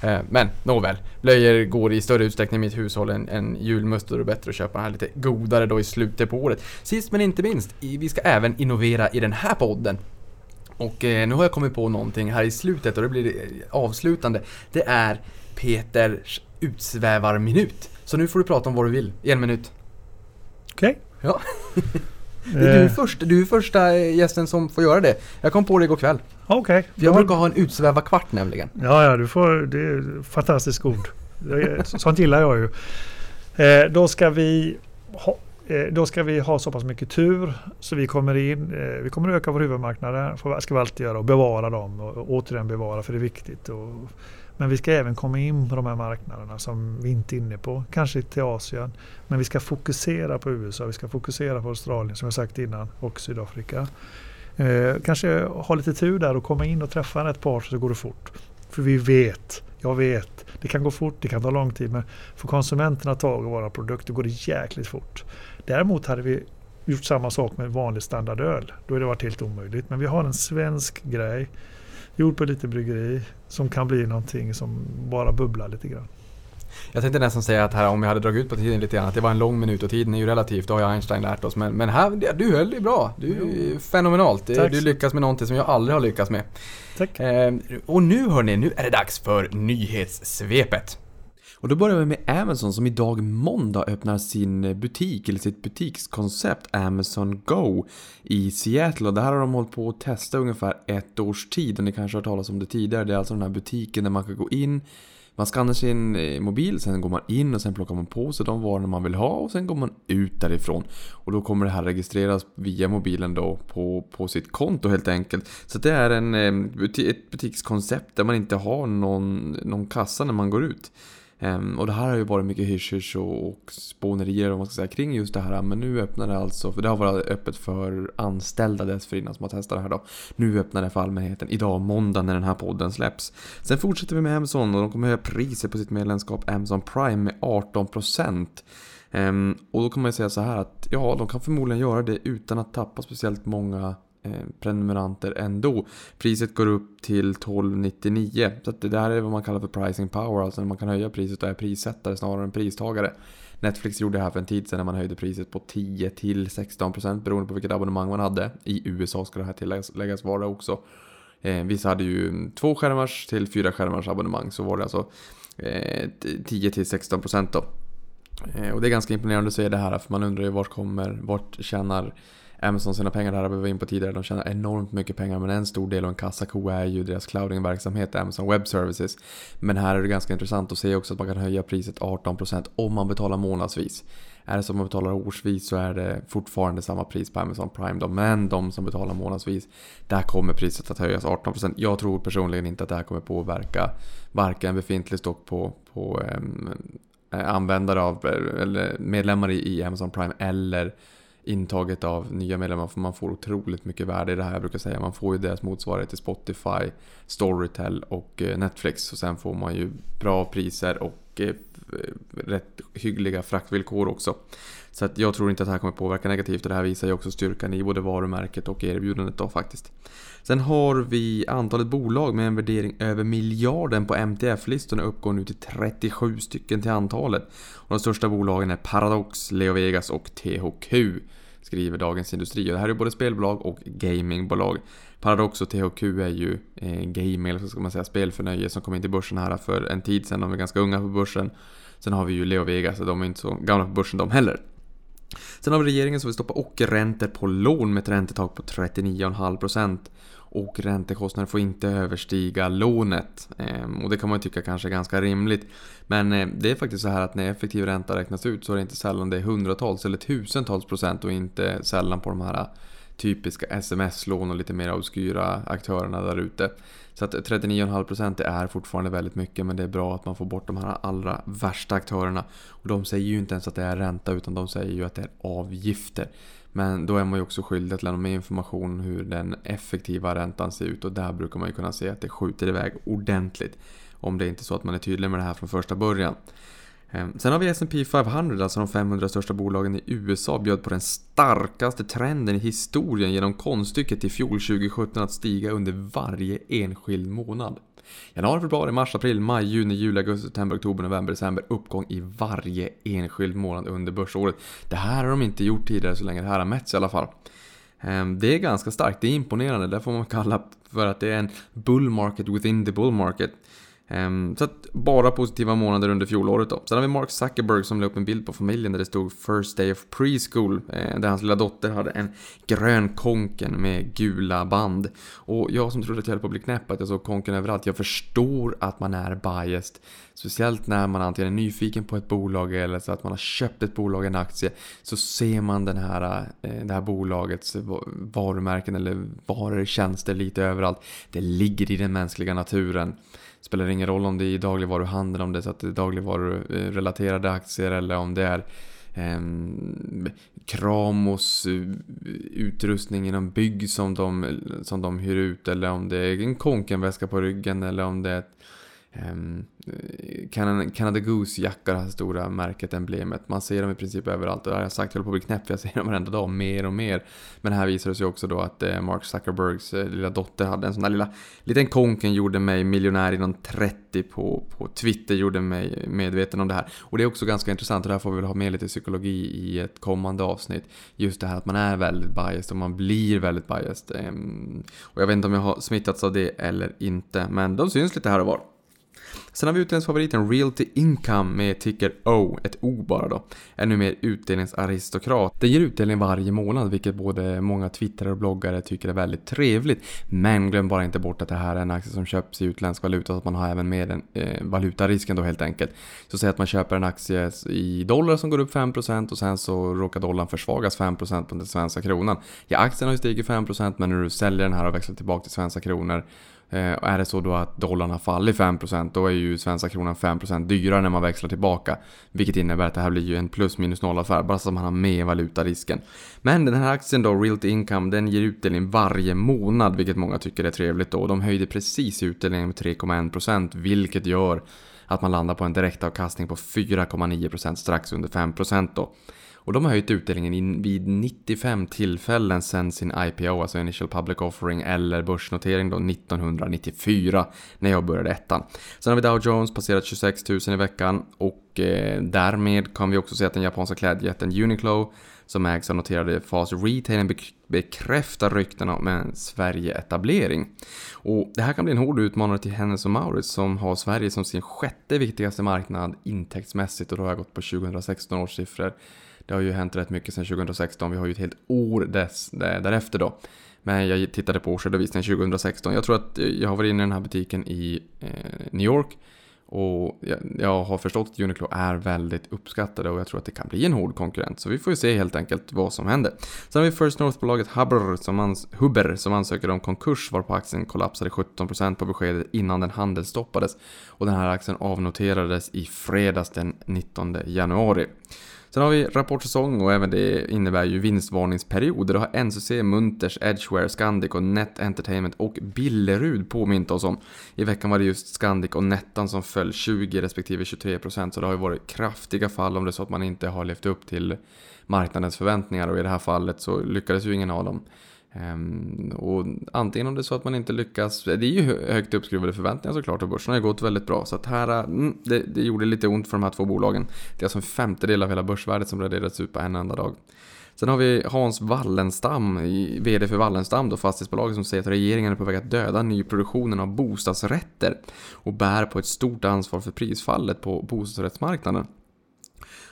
Eh, men nåväl, blöjor går i större utsträckning i mitt hushåll än, än julmust och det är bättre att köpa den här lite godare då i slutet på året. Sist men inte minst, vi ska även innovera i den här podden. Och eh, nu har jag kommit på någonting här i slutet och det blir eh, avslutande. Det är Peters utsvävarminut. Så nu får du prata om vad du vill i en minut. Okej? Ja. Du är, Eh, först, du är första eh, gästen som får göra det. Jag kom på det igår kväll. Okej. Jag Ja, brukar ha en utsvävarkvart nämligen. Ja, ja, du får, det är fantastiskt ord. Sånt gillar jag ju. Eh, då ska vi ha, Eh, då ska vi ha så pass mycket tur så vi kommer in, eh, vi kommer öka vår huvudmarknad, det ska vi alltid göra och bevara dem och återigen bevara för det är viktigt. Och, men vi ska även komma in på de här marknaderna som vi inte är inne på, kanske till Asien. Men vi ska fokusera på USA, vi ska fokusera på Australien som jag sagt innan och Sydafrika. Eh, kanske ha lite tur där och komma in och träffa ett par så går det fort. För vi vet, jag vet, det kan gå fort, det kan ta lång tid men får konsumenterna tag i våra produkter går det jäkligt fort. Däremot hade vi gjort samma sak med vanlig standardöl. Då hade det varit helt omöjligt. Men vi har en svensk grej gjord på lite bryggeri som kan bli någonting som bara bubblar lite grann. Jag tänkte nästan säga att här om jag hade dragit ut på tiden lite grann att det var en lång minut och tiden är ju relativt, det har ju Einstein lärt oss. Men, men här, du höll det bra. Du är fenomenalt. Tack. Du lyckas med någonting som jag aldrig har lyckats med. Tack. Eh, och nu hörni, nu är det dags för nyhetssvepet. Och då börjar vi med Amazon som idag måndag öppnar sin butik, eller sitt butikskoncept Amazon Go i Seattle. Och det här har de hållit på att testa ungefär ett års tid och ni kanske har hört talas om det tidigare. Det är alltså den här butiken där man kan gå in man skannar sin eh, mobil, sen går man in och sen plockar man på sig de varorna man vill ha och sen går man ut därifrån. Och då kommer det här registreras via mobilen då på, på sitt konto helt enkelt. Så det är en, eh, ett butikskoncept där man inte har någon, någon kassa när man går ut. Um, och det här har ju varit mycket hysch och, och spånerier om man ska säga, kring just det här. Men nu öppnar det alltså, för det har varit öppet för anställda dessförinnan som har testat det här då. Nu öppnar det för allmänheten idag måndag när den här podden släpps. Sen fortsätter vi med Amazon och de kommer höja priset på sitt medlemskap Amazon Prime med 18%. Um, ehm, och då kan man ju säga så här att ja, de kan förmodligen göra det utan att tappa speciellt många Eh, prenumeranter ändå. Priset går upp till 12,99. Så att det här är vad man kallar för pricing power, alltså när man kan höja priset och är prissättare snarare än pristagare. Netflix gjorde det här för en tid sedan när man höjde priset på 10 till 16% beroende på vilket abonnemang man hade. I USA ska det här tilläggas vara också. Eh, vissa hade ju två skärmars till fyra skärmars abonnemang så var det alltså eh, 10 till 16% då. Eh, och det är ganska imponerande att se det här för man undrar ju vart kommer, vart tjänar Amazon sina pengar här har vi in på tidigare. De tjänar enormt mycket pengar men en stor del av en kassako är ju deras cloudingverksamhet, Amazon Web Services. Men här är det ganska intressant att se också att man kan höja priset 18% om man betalar månadsvis. Är det så att man betalar årsvis så är det fortfarande samma pris på Amazon Prime då. Men de som betalar månadsvis, där kommer priset att höjas 18%. Jag tror personligen inte att det här kommer påverka varken befintlig stock på, på eh, användare av, eller medlemmar i Amazon Prime eller intaget av nya medlemmar för man får otroligt mycket värde i det här. Jag brukar säga man får ju deras motsvarighet till Spotify, Storytel och eh, Netflix och sen får man ju bra priser och eh, rätt hyggliga fraktvillkor också. Så att jag tror inte att det här kommer påverka negativt och det här visar ju också styrkan i både varumärket och erbjudandet då faktiskt. Sen har vi antalet bolag med en värdering över miljarden på MTF-listorna uppgår nu till 37 stycken till antalet. Och de största bolagen är Paradox, Leo Vegas och THQ skriver Dagens Industri. Och det här är både spelbolag och gamingbolag. Paradox och THQ är ju eh, gaming, eller så ska man säga spelförnöje som kom in till börsen här för en tid sedan. De är ganska unga på börsen. Sen har vi ju Leo Vegas, de är inte så gamla på börsen de heller. Sen har vi regeringen som vill stoppa ockerräntor på lån med ett räntetak på 39,5% och räntekostnaden får inte överstiga lånet. Ehm, och det kan man ju tycka kanske är ganska rimligt. Men eh, det är faktiskt så här att när effektiv ränta räknas ut så är det inte sällan det är hundratals eller tusentals procent och inte sällan på de här eh, typiska sms-lån och lite mer obskyra aktörerna där ute. Så att 39,5% är fortfarande väldigt mycket men det är bra att man får bort de här allra värsta aktörerna. Och de säger ju inte ens att det är ränta utan de säger ju att det är avgifter. Men då är man ju också skyldig att lämna med information om hur den effektiva räntan ser ut och där brukar man ju kunna se att det skjuter iväg ordentligt. Om det inte är så att man är tydlig med det här från första början. Ehm, sen har vi S&P 500, alltså de 500 största bolagen i USA, bjöd på den starkaste trenden i historien genom konststycket i fjol 2017 att stiga under varje enskild månad. Januari, februari, mars, april, maj, juni, juli, augusti, september, oktober, november, december. Uppgång i varje enskild månad under börsåret. Det här har de inte gjort tidigare så länge det här har mätts i alla fall. Ehm, det är ganska starkt, det är imponerande. Det får man kalla för att det är en bull market within the bull market. Ehm, så att bara positiva månader under fjolåret då. Sen har vi Mark Zuckerberg som la upp en bild på familjen där det stod First Day of Preschool. Eh, där hans lilla dotter hade en grön konken med gula band. Och jag som trodde att jag höll på att bli knäpp att jag såg konken överallt. Jag förstår att man är biased. Speciellt när man antingen är nyfiken på ett bolag eller så att man har köpt ett bolag, en aktie. Så ser man den här, eh, det här bolagets varumärken eller varor, tjänster lite överallt. Det ligger i den mänskliga naturen spelar ingen roll om det är i dagligvaruhandeln, om det är så att det är dagligvarurelaterade eh, aktier eller om det är ehm, eh, Kramos utrustning inom bygg som de, som de hyr ut eller om det är en konkenväska på ryggen eller om det är ett Ehm, Canada Goose-jackor, det här stora märket, emblemet. Man ser dem i princip överallt. Och det har jag sagt, jag håller på att bli knäpp, för jag ser dem varenda dag, mer och mer. Men här visar det sig också då att eh, Mark Zuckerbergs eh, lilla dotter hade en sån där lilla liten konken gjorde mig miljonär inom 30 på, på Twitter, gjorde mig medveten om det här. Och det är också ganska intressant, och där får vi väl ha med lite psykologi i ett kommande avsnitt. Just det här att man är väldigt biased och man blir väldigt biased. Ehm, och jag vet inte om jag har smittats av det eller inte, men de syns lite här och var. Sen har vi utdelningsfavoriten Realty Income med ticker O, ett O bara då. Ännu mer utdelningsaristokrat. Den ger utdelning varje månad vilket både många twittrare och bloggare tycker är väldigt trevligt. Men glöm bara inte bort att det här är en aktie som köps i utländsk valuta så att man har även med den eh, valutarisken då helt enkelt. Så säg att man köper en aktie i dollar som går upp 5% och sen så råkar dollarn försvagas 5% på den svenska kronan. Ja, aktien har ju stigit 5% men när du säljer den här och växlar tillbaka till svenska kronor Eh, och är det så då att dollarn har fallit 5% då är ju svenska kronan 5% dyrare när man växlar tillbaka. Vilket innebär att det här blir ju en plus minus noll affär bara så att man har med valutarisken. Men den här aktien då, Realty Income, den ger utdelning varje månad vilket många tycker är trevligt då. De höjde precis utdelningen med 3,1% vilket gör att man landar på en direktavkastning på 4,9% strax under 5% då. Och de har höjt utdelningen vid 95 tillfällen sedan sin IPO, alltså Initial Public Offering eller börsnotering då 1994 när jag började ettan. Sen har vi Dow Jones passerat 26 000 i veckan och eh, därmed kan vi också se att den japanska klädjätten Uniqlo som ägs av noterade Fast Retail bekräftar ryktena om en Sverige-etablering. Och det här kan bli en hård utmanare till Hennes och Mauritz som har Sverige som sin sjätte viktigaste marknad intäktsmässigt och då har jag gått på 2016 års siffror. Det har ju hänt rätt mycket sedan 2016. Vi har ju ett helt år dess, därefter då. Men jag tittade på årsredovisningen 2016. Jag tror att eh, jag har varit inne i den här butiken i eh, New York. Och jag, jag, har förstått att Uniqlo är väldigt uppskattade och jag tror att det kan bli en hård konkurrent. Så vi får ju se helt enkelt vad som händer. Sen har vi First North-bolaget Hubber som, ans Huber som ansöker om konkurs varpå aktien kollapsade 17% på beskedet innan den handelsstoppades. Och den här aktien avnoterades i fredags den 19 januari. Sen har vi rapportsäsong och även det innebär ju vinstvarningsperioder. Det har NCC, Munters, Edgeware, Scandic och Net Entertainment och Billerud påmint oss om. I veckan var det just Scandic och Nettan som föll 20 respektive 23% så det har ju varit kraftiga fall om det är så att man inte har levt upp till marknadens förväntningar och i det här fallet så lyckades ju ingen av dem. Ehm, och antingen om det är så att man inte lyckas, det är ju högt uppskruvade förväntningar såklart och börsen har ju gått väldigt bra. Så att här, äh, mm, det, det, gjorde lite ont för de här två bolagen. Det är alltså en femtedel av hela börsvärdet som raderats ut på en enda dag. Sen har vi Hans Wallenstam, VD för Wallenstam, då fastighetsbolaget som säger att regeringen är på väg att döda nyproduktionen av bostadsrätter och bär på ett stort ansvar för prisfallet på bostadsrättsmarknaden.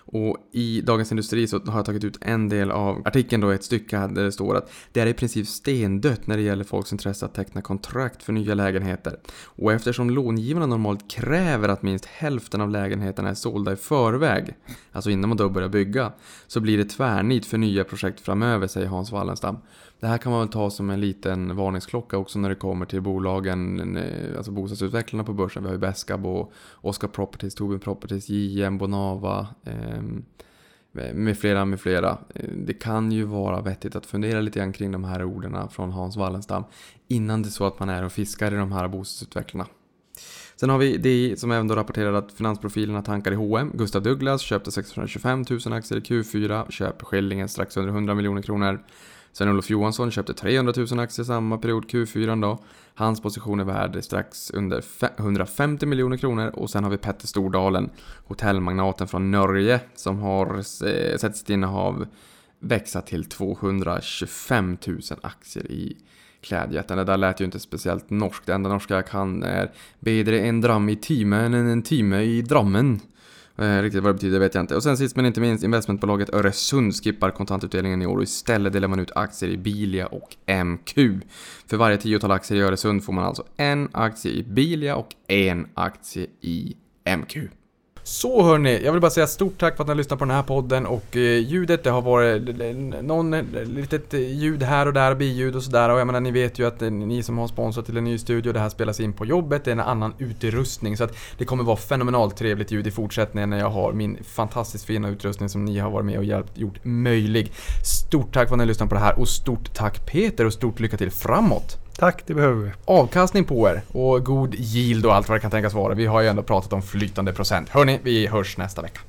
Och i Dagens Industri så har jag tagit ut en del av artikeln då, ett stycke där det står att det är i princip stendött när det gäller folks intresse att teckna kontrakt för nya lägenheter. Och eftersom långivarna normalt kräver att minst hälften av lägenheterna är sålda i förväg, alltså innan man då börjar bygga, så blir det tvärnit för nya projekt framöver, säger Hans Wallenstam. Det här kan man väl ta som en liten varningsklocka också när det kommer till bolagen, alltså bostadsutvecklarna på börsen. Vi har ju Besqab och Oscar Properties, Tobin Properties, JM, Bonava eh, med flera, med flera. Det kan ju vara vettigt att fundera lite grann kring de här orden från Hans Wallenstam innan det är så att man är och fiskar i de här bostadsutvecklarna. Sen har vi det som även då rapporterar att finansprofilerna tankar i H&M. Gustav Douglas köpte 625 000 aktier i Q4, köper Skillingen strax under 100 miljoner kronor. Sven-Olof Johansson köpte 300 000 aktier samma period Q4 då. Hans position är värd strax under 150 miljoner kronor och sen har vi Petter Stordalen, hotellmagnaten från Norge som har eh, sett sitt innehav växa till 225 000 aktier i klädjätten. Det där lät ju inte speciellt norskt. Det enda norska jag kan är “Bedre en dram i timen än en timme i Drammen. Eh, riktigt vad det betyder vet jag inte. Och sen sist men inte minst, investmentbolaget Öresund skippar kontantutdelningen i år och istället delar man ut aktier i Bilia och MQ. För varje tiotal aktier i Öresund får man alltså en aktie i Bilia och en aktie i MQ. Så hörni, jag vill bara säga stort tack för att ni har lyssnat på den här podden och eh, ljudet det har varit eh, någon eh, litet ljud här och där, biljud och sådär och jag menar ni vet ju att ni som har sponsrat till en ny studio, det här spelas in på jobbet, det är en annan utrustning så att det kommer vara fenomenalt trevligt ljud i fortsättningen när jag har min fantastiskt fina utrustning som ni har varit med och hjälpt, gjort möjlig. Stort tack för att ni har lyssnat på det här och stort tack Peter och stort lycka till framåt! Tack, det behöver vi. avkastning på er och god yield och allt vad det kan tänkas vara. Vi har ju ändå pratat om flytande procent. Hörni, vi hörs nästa vecka.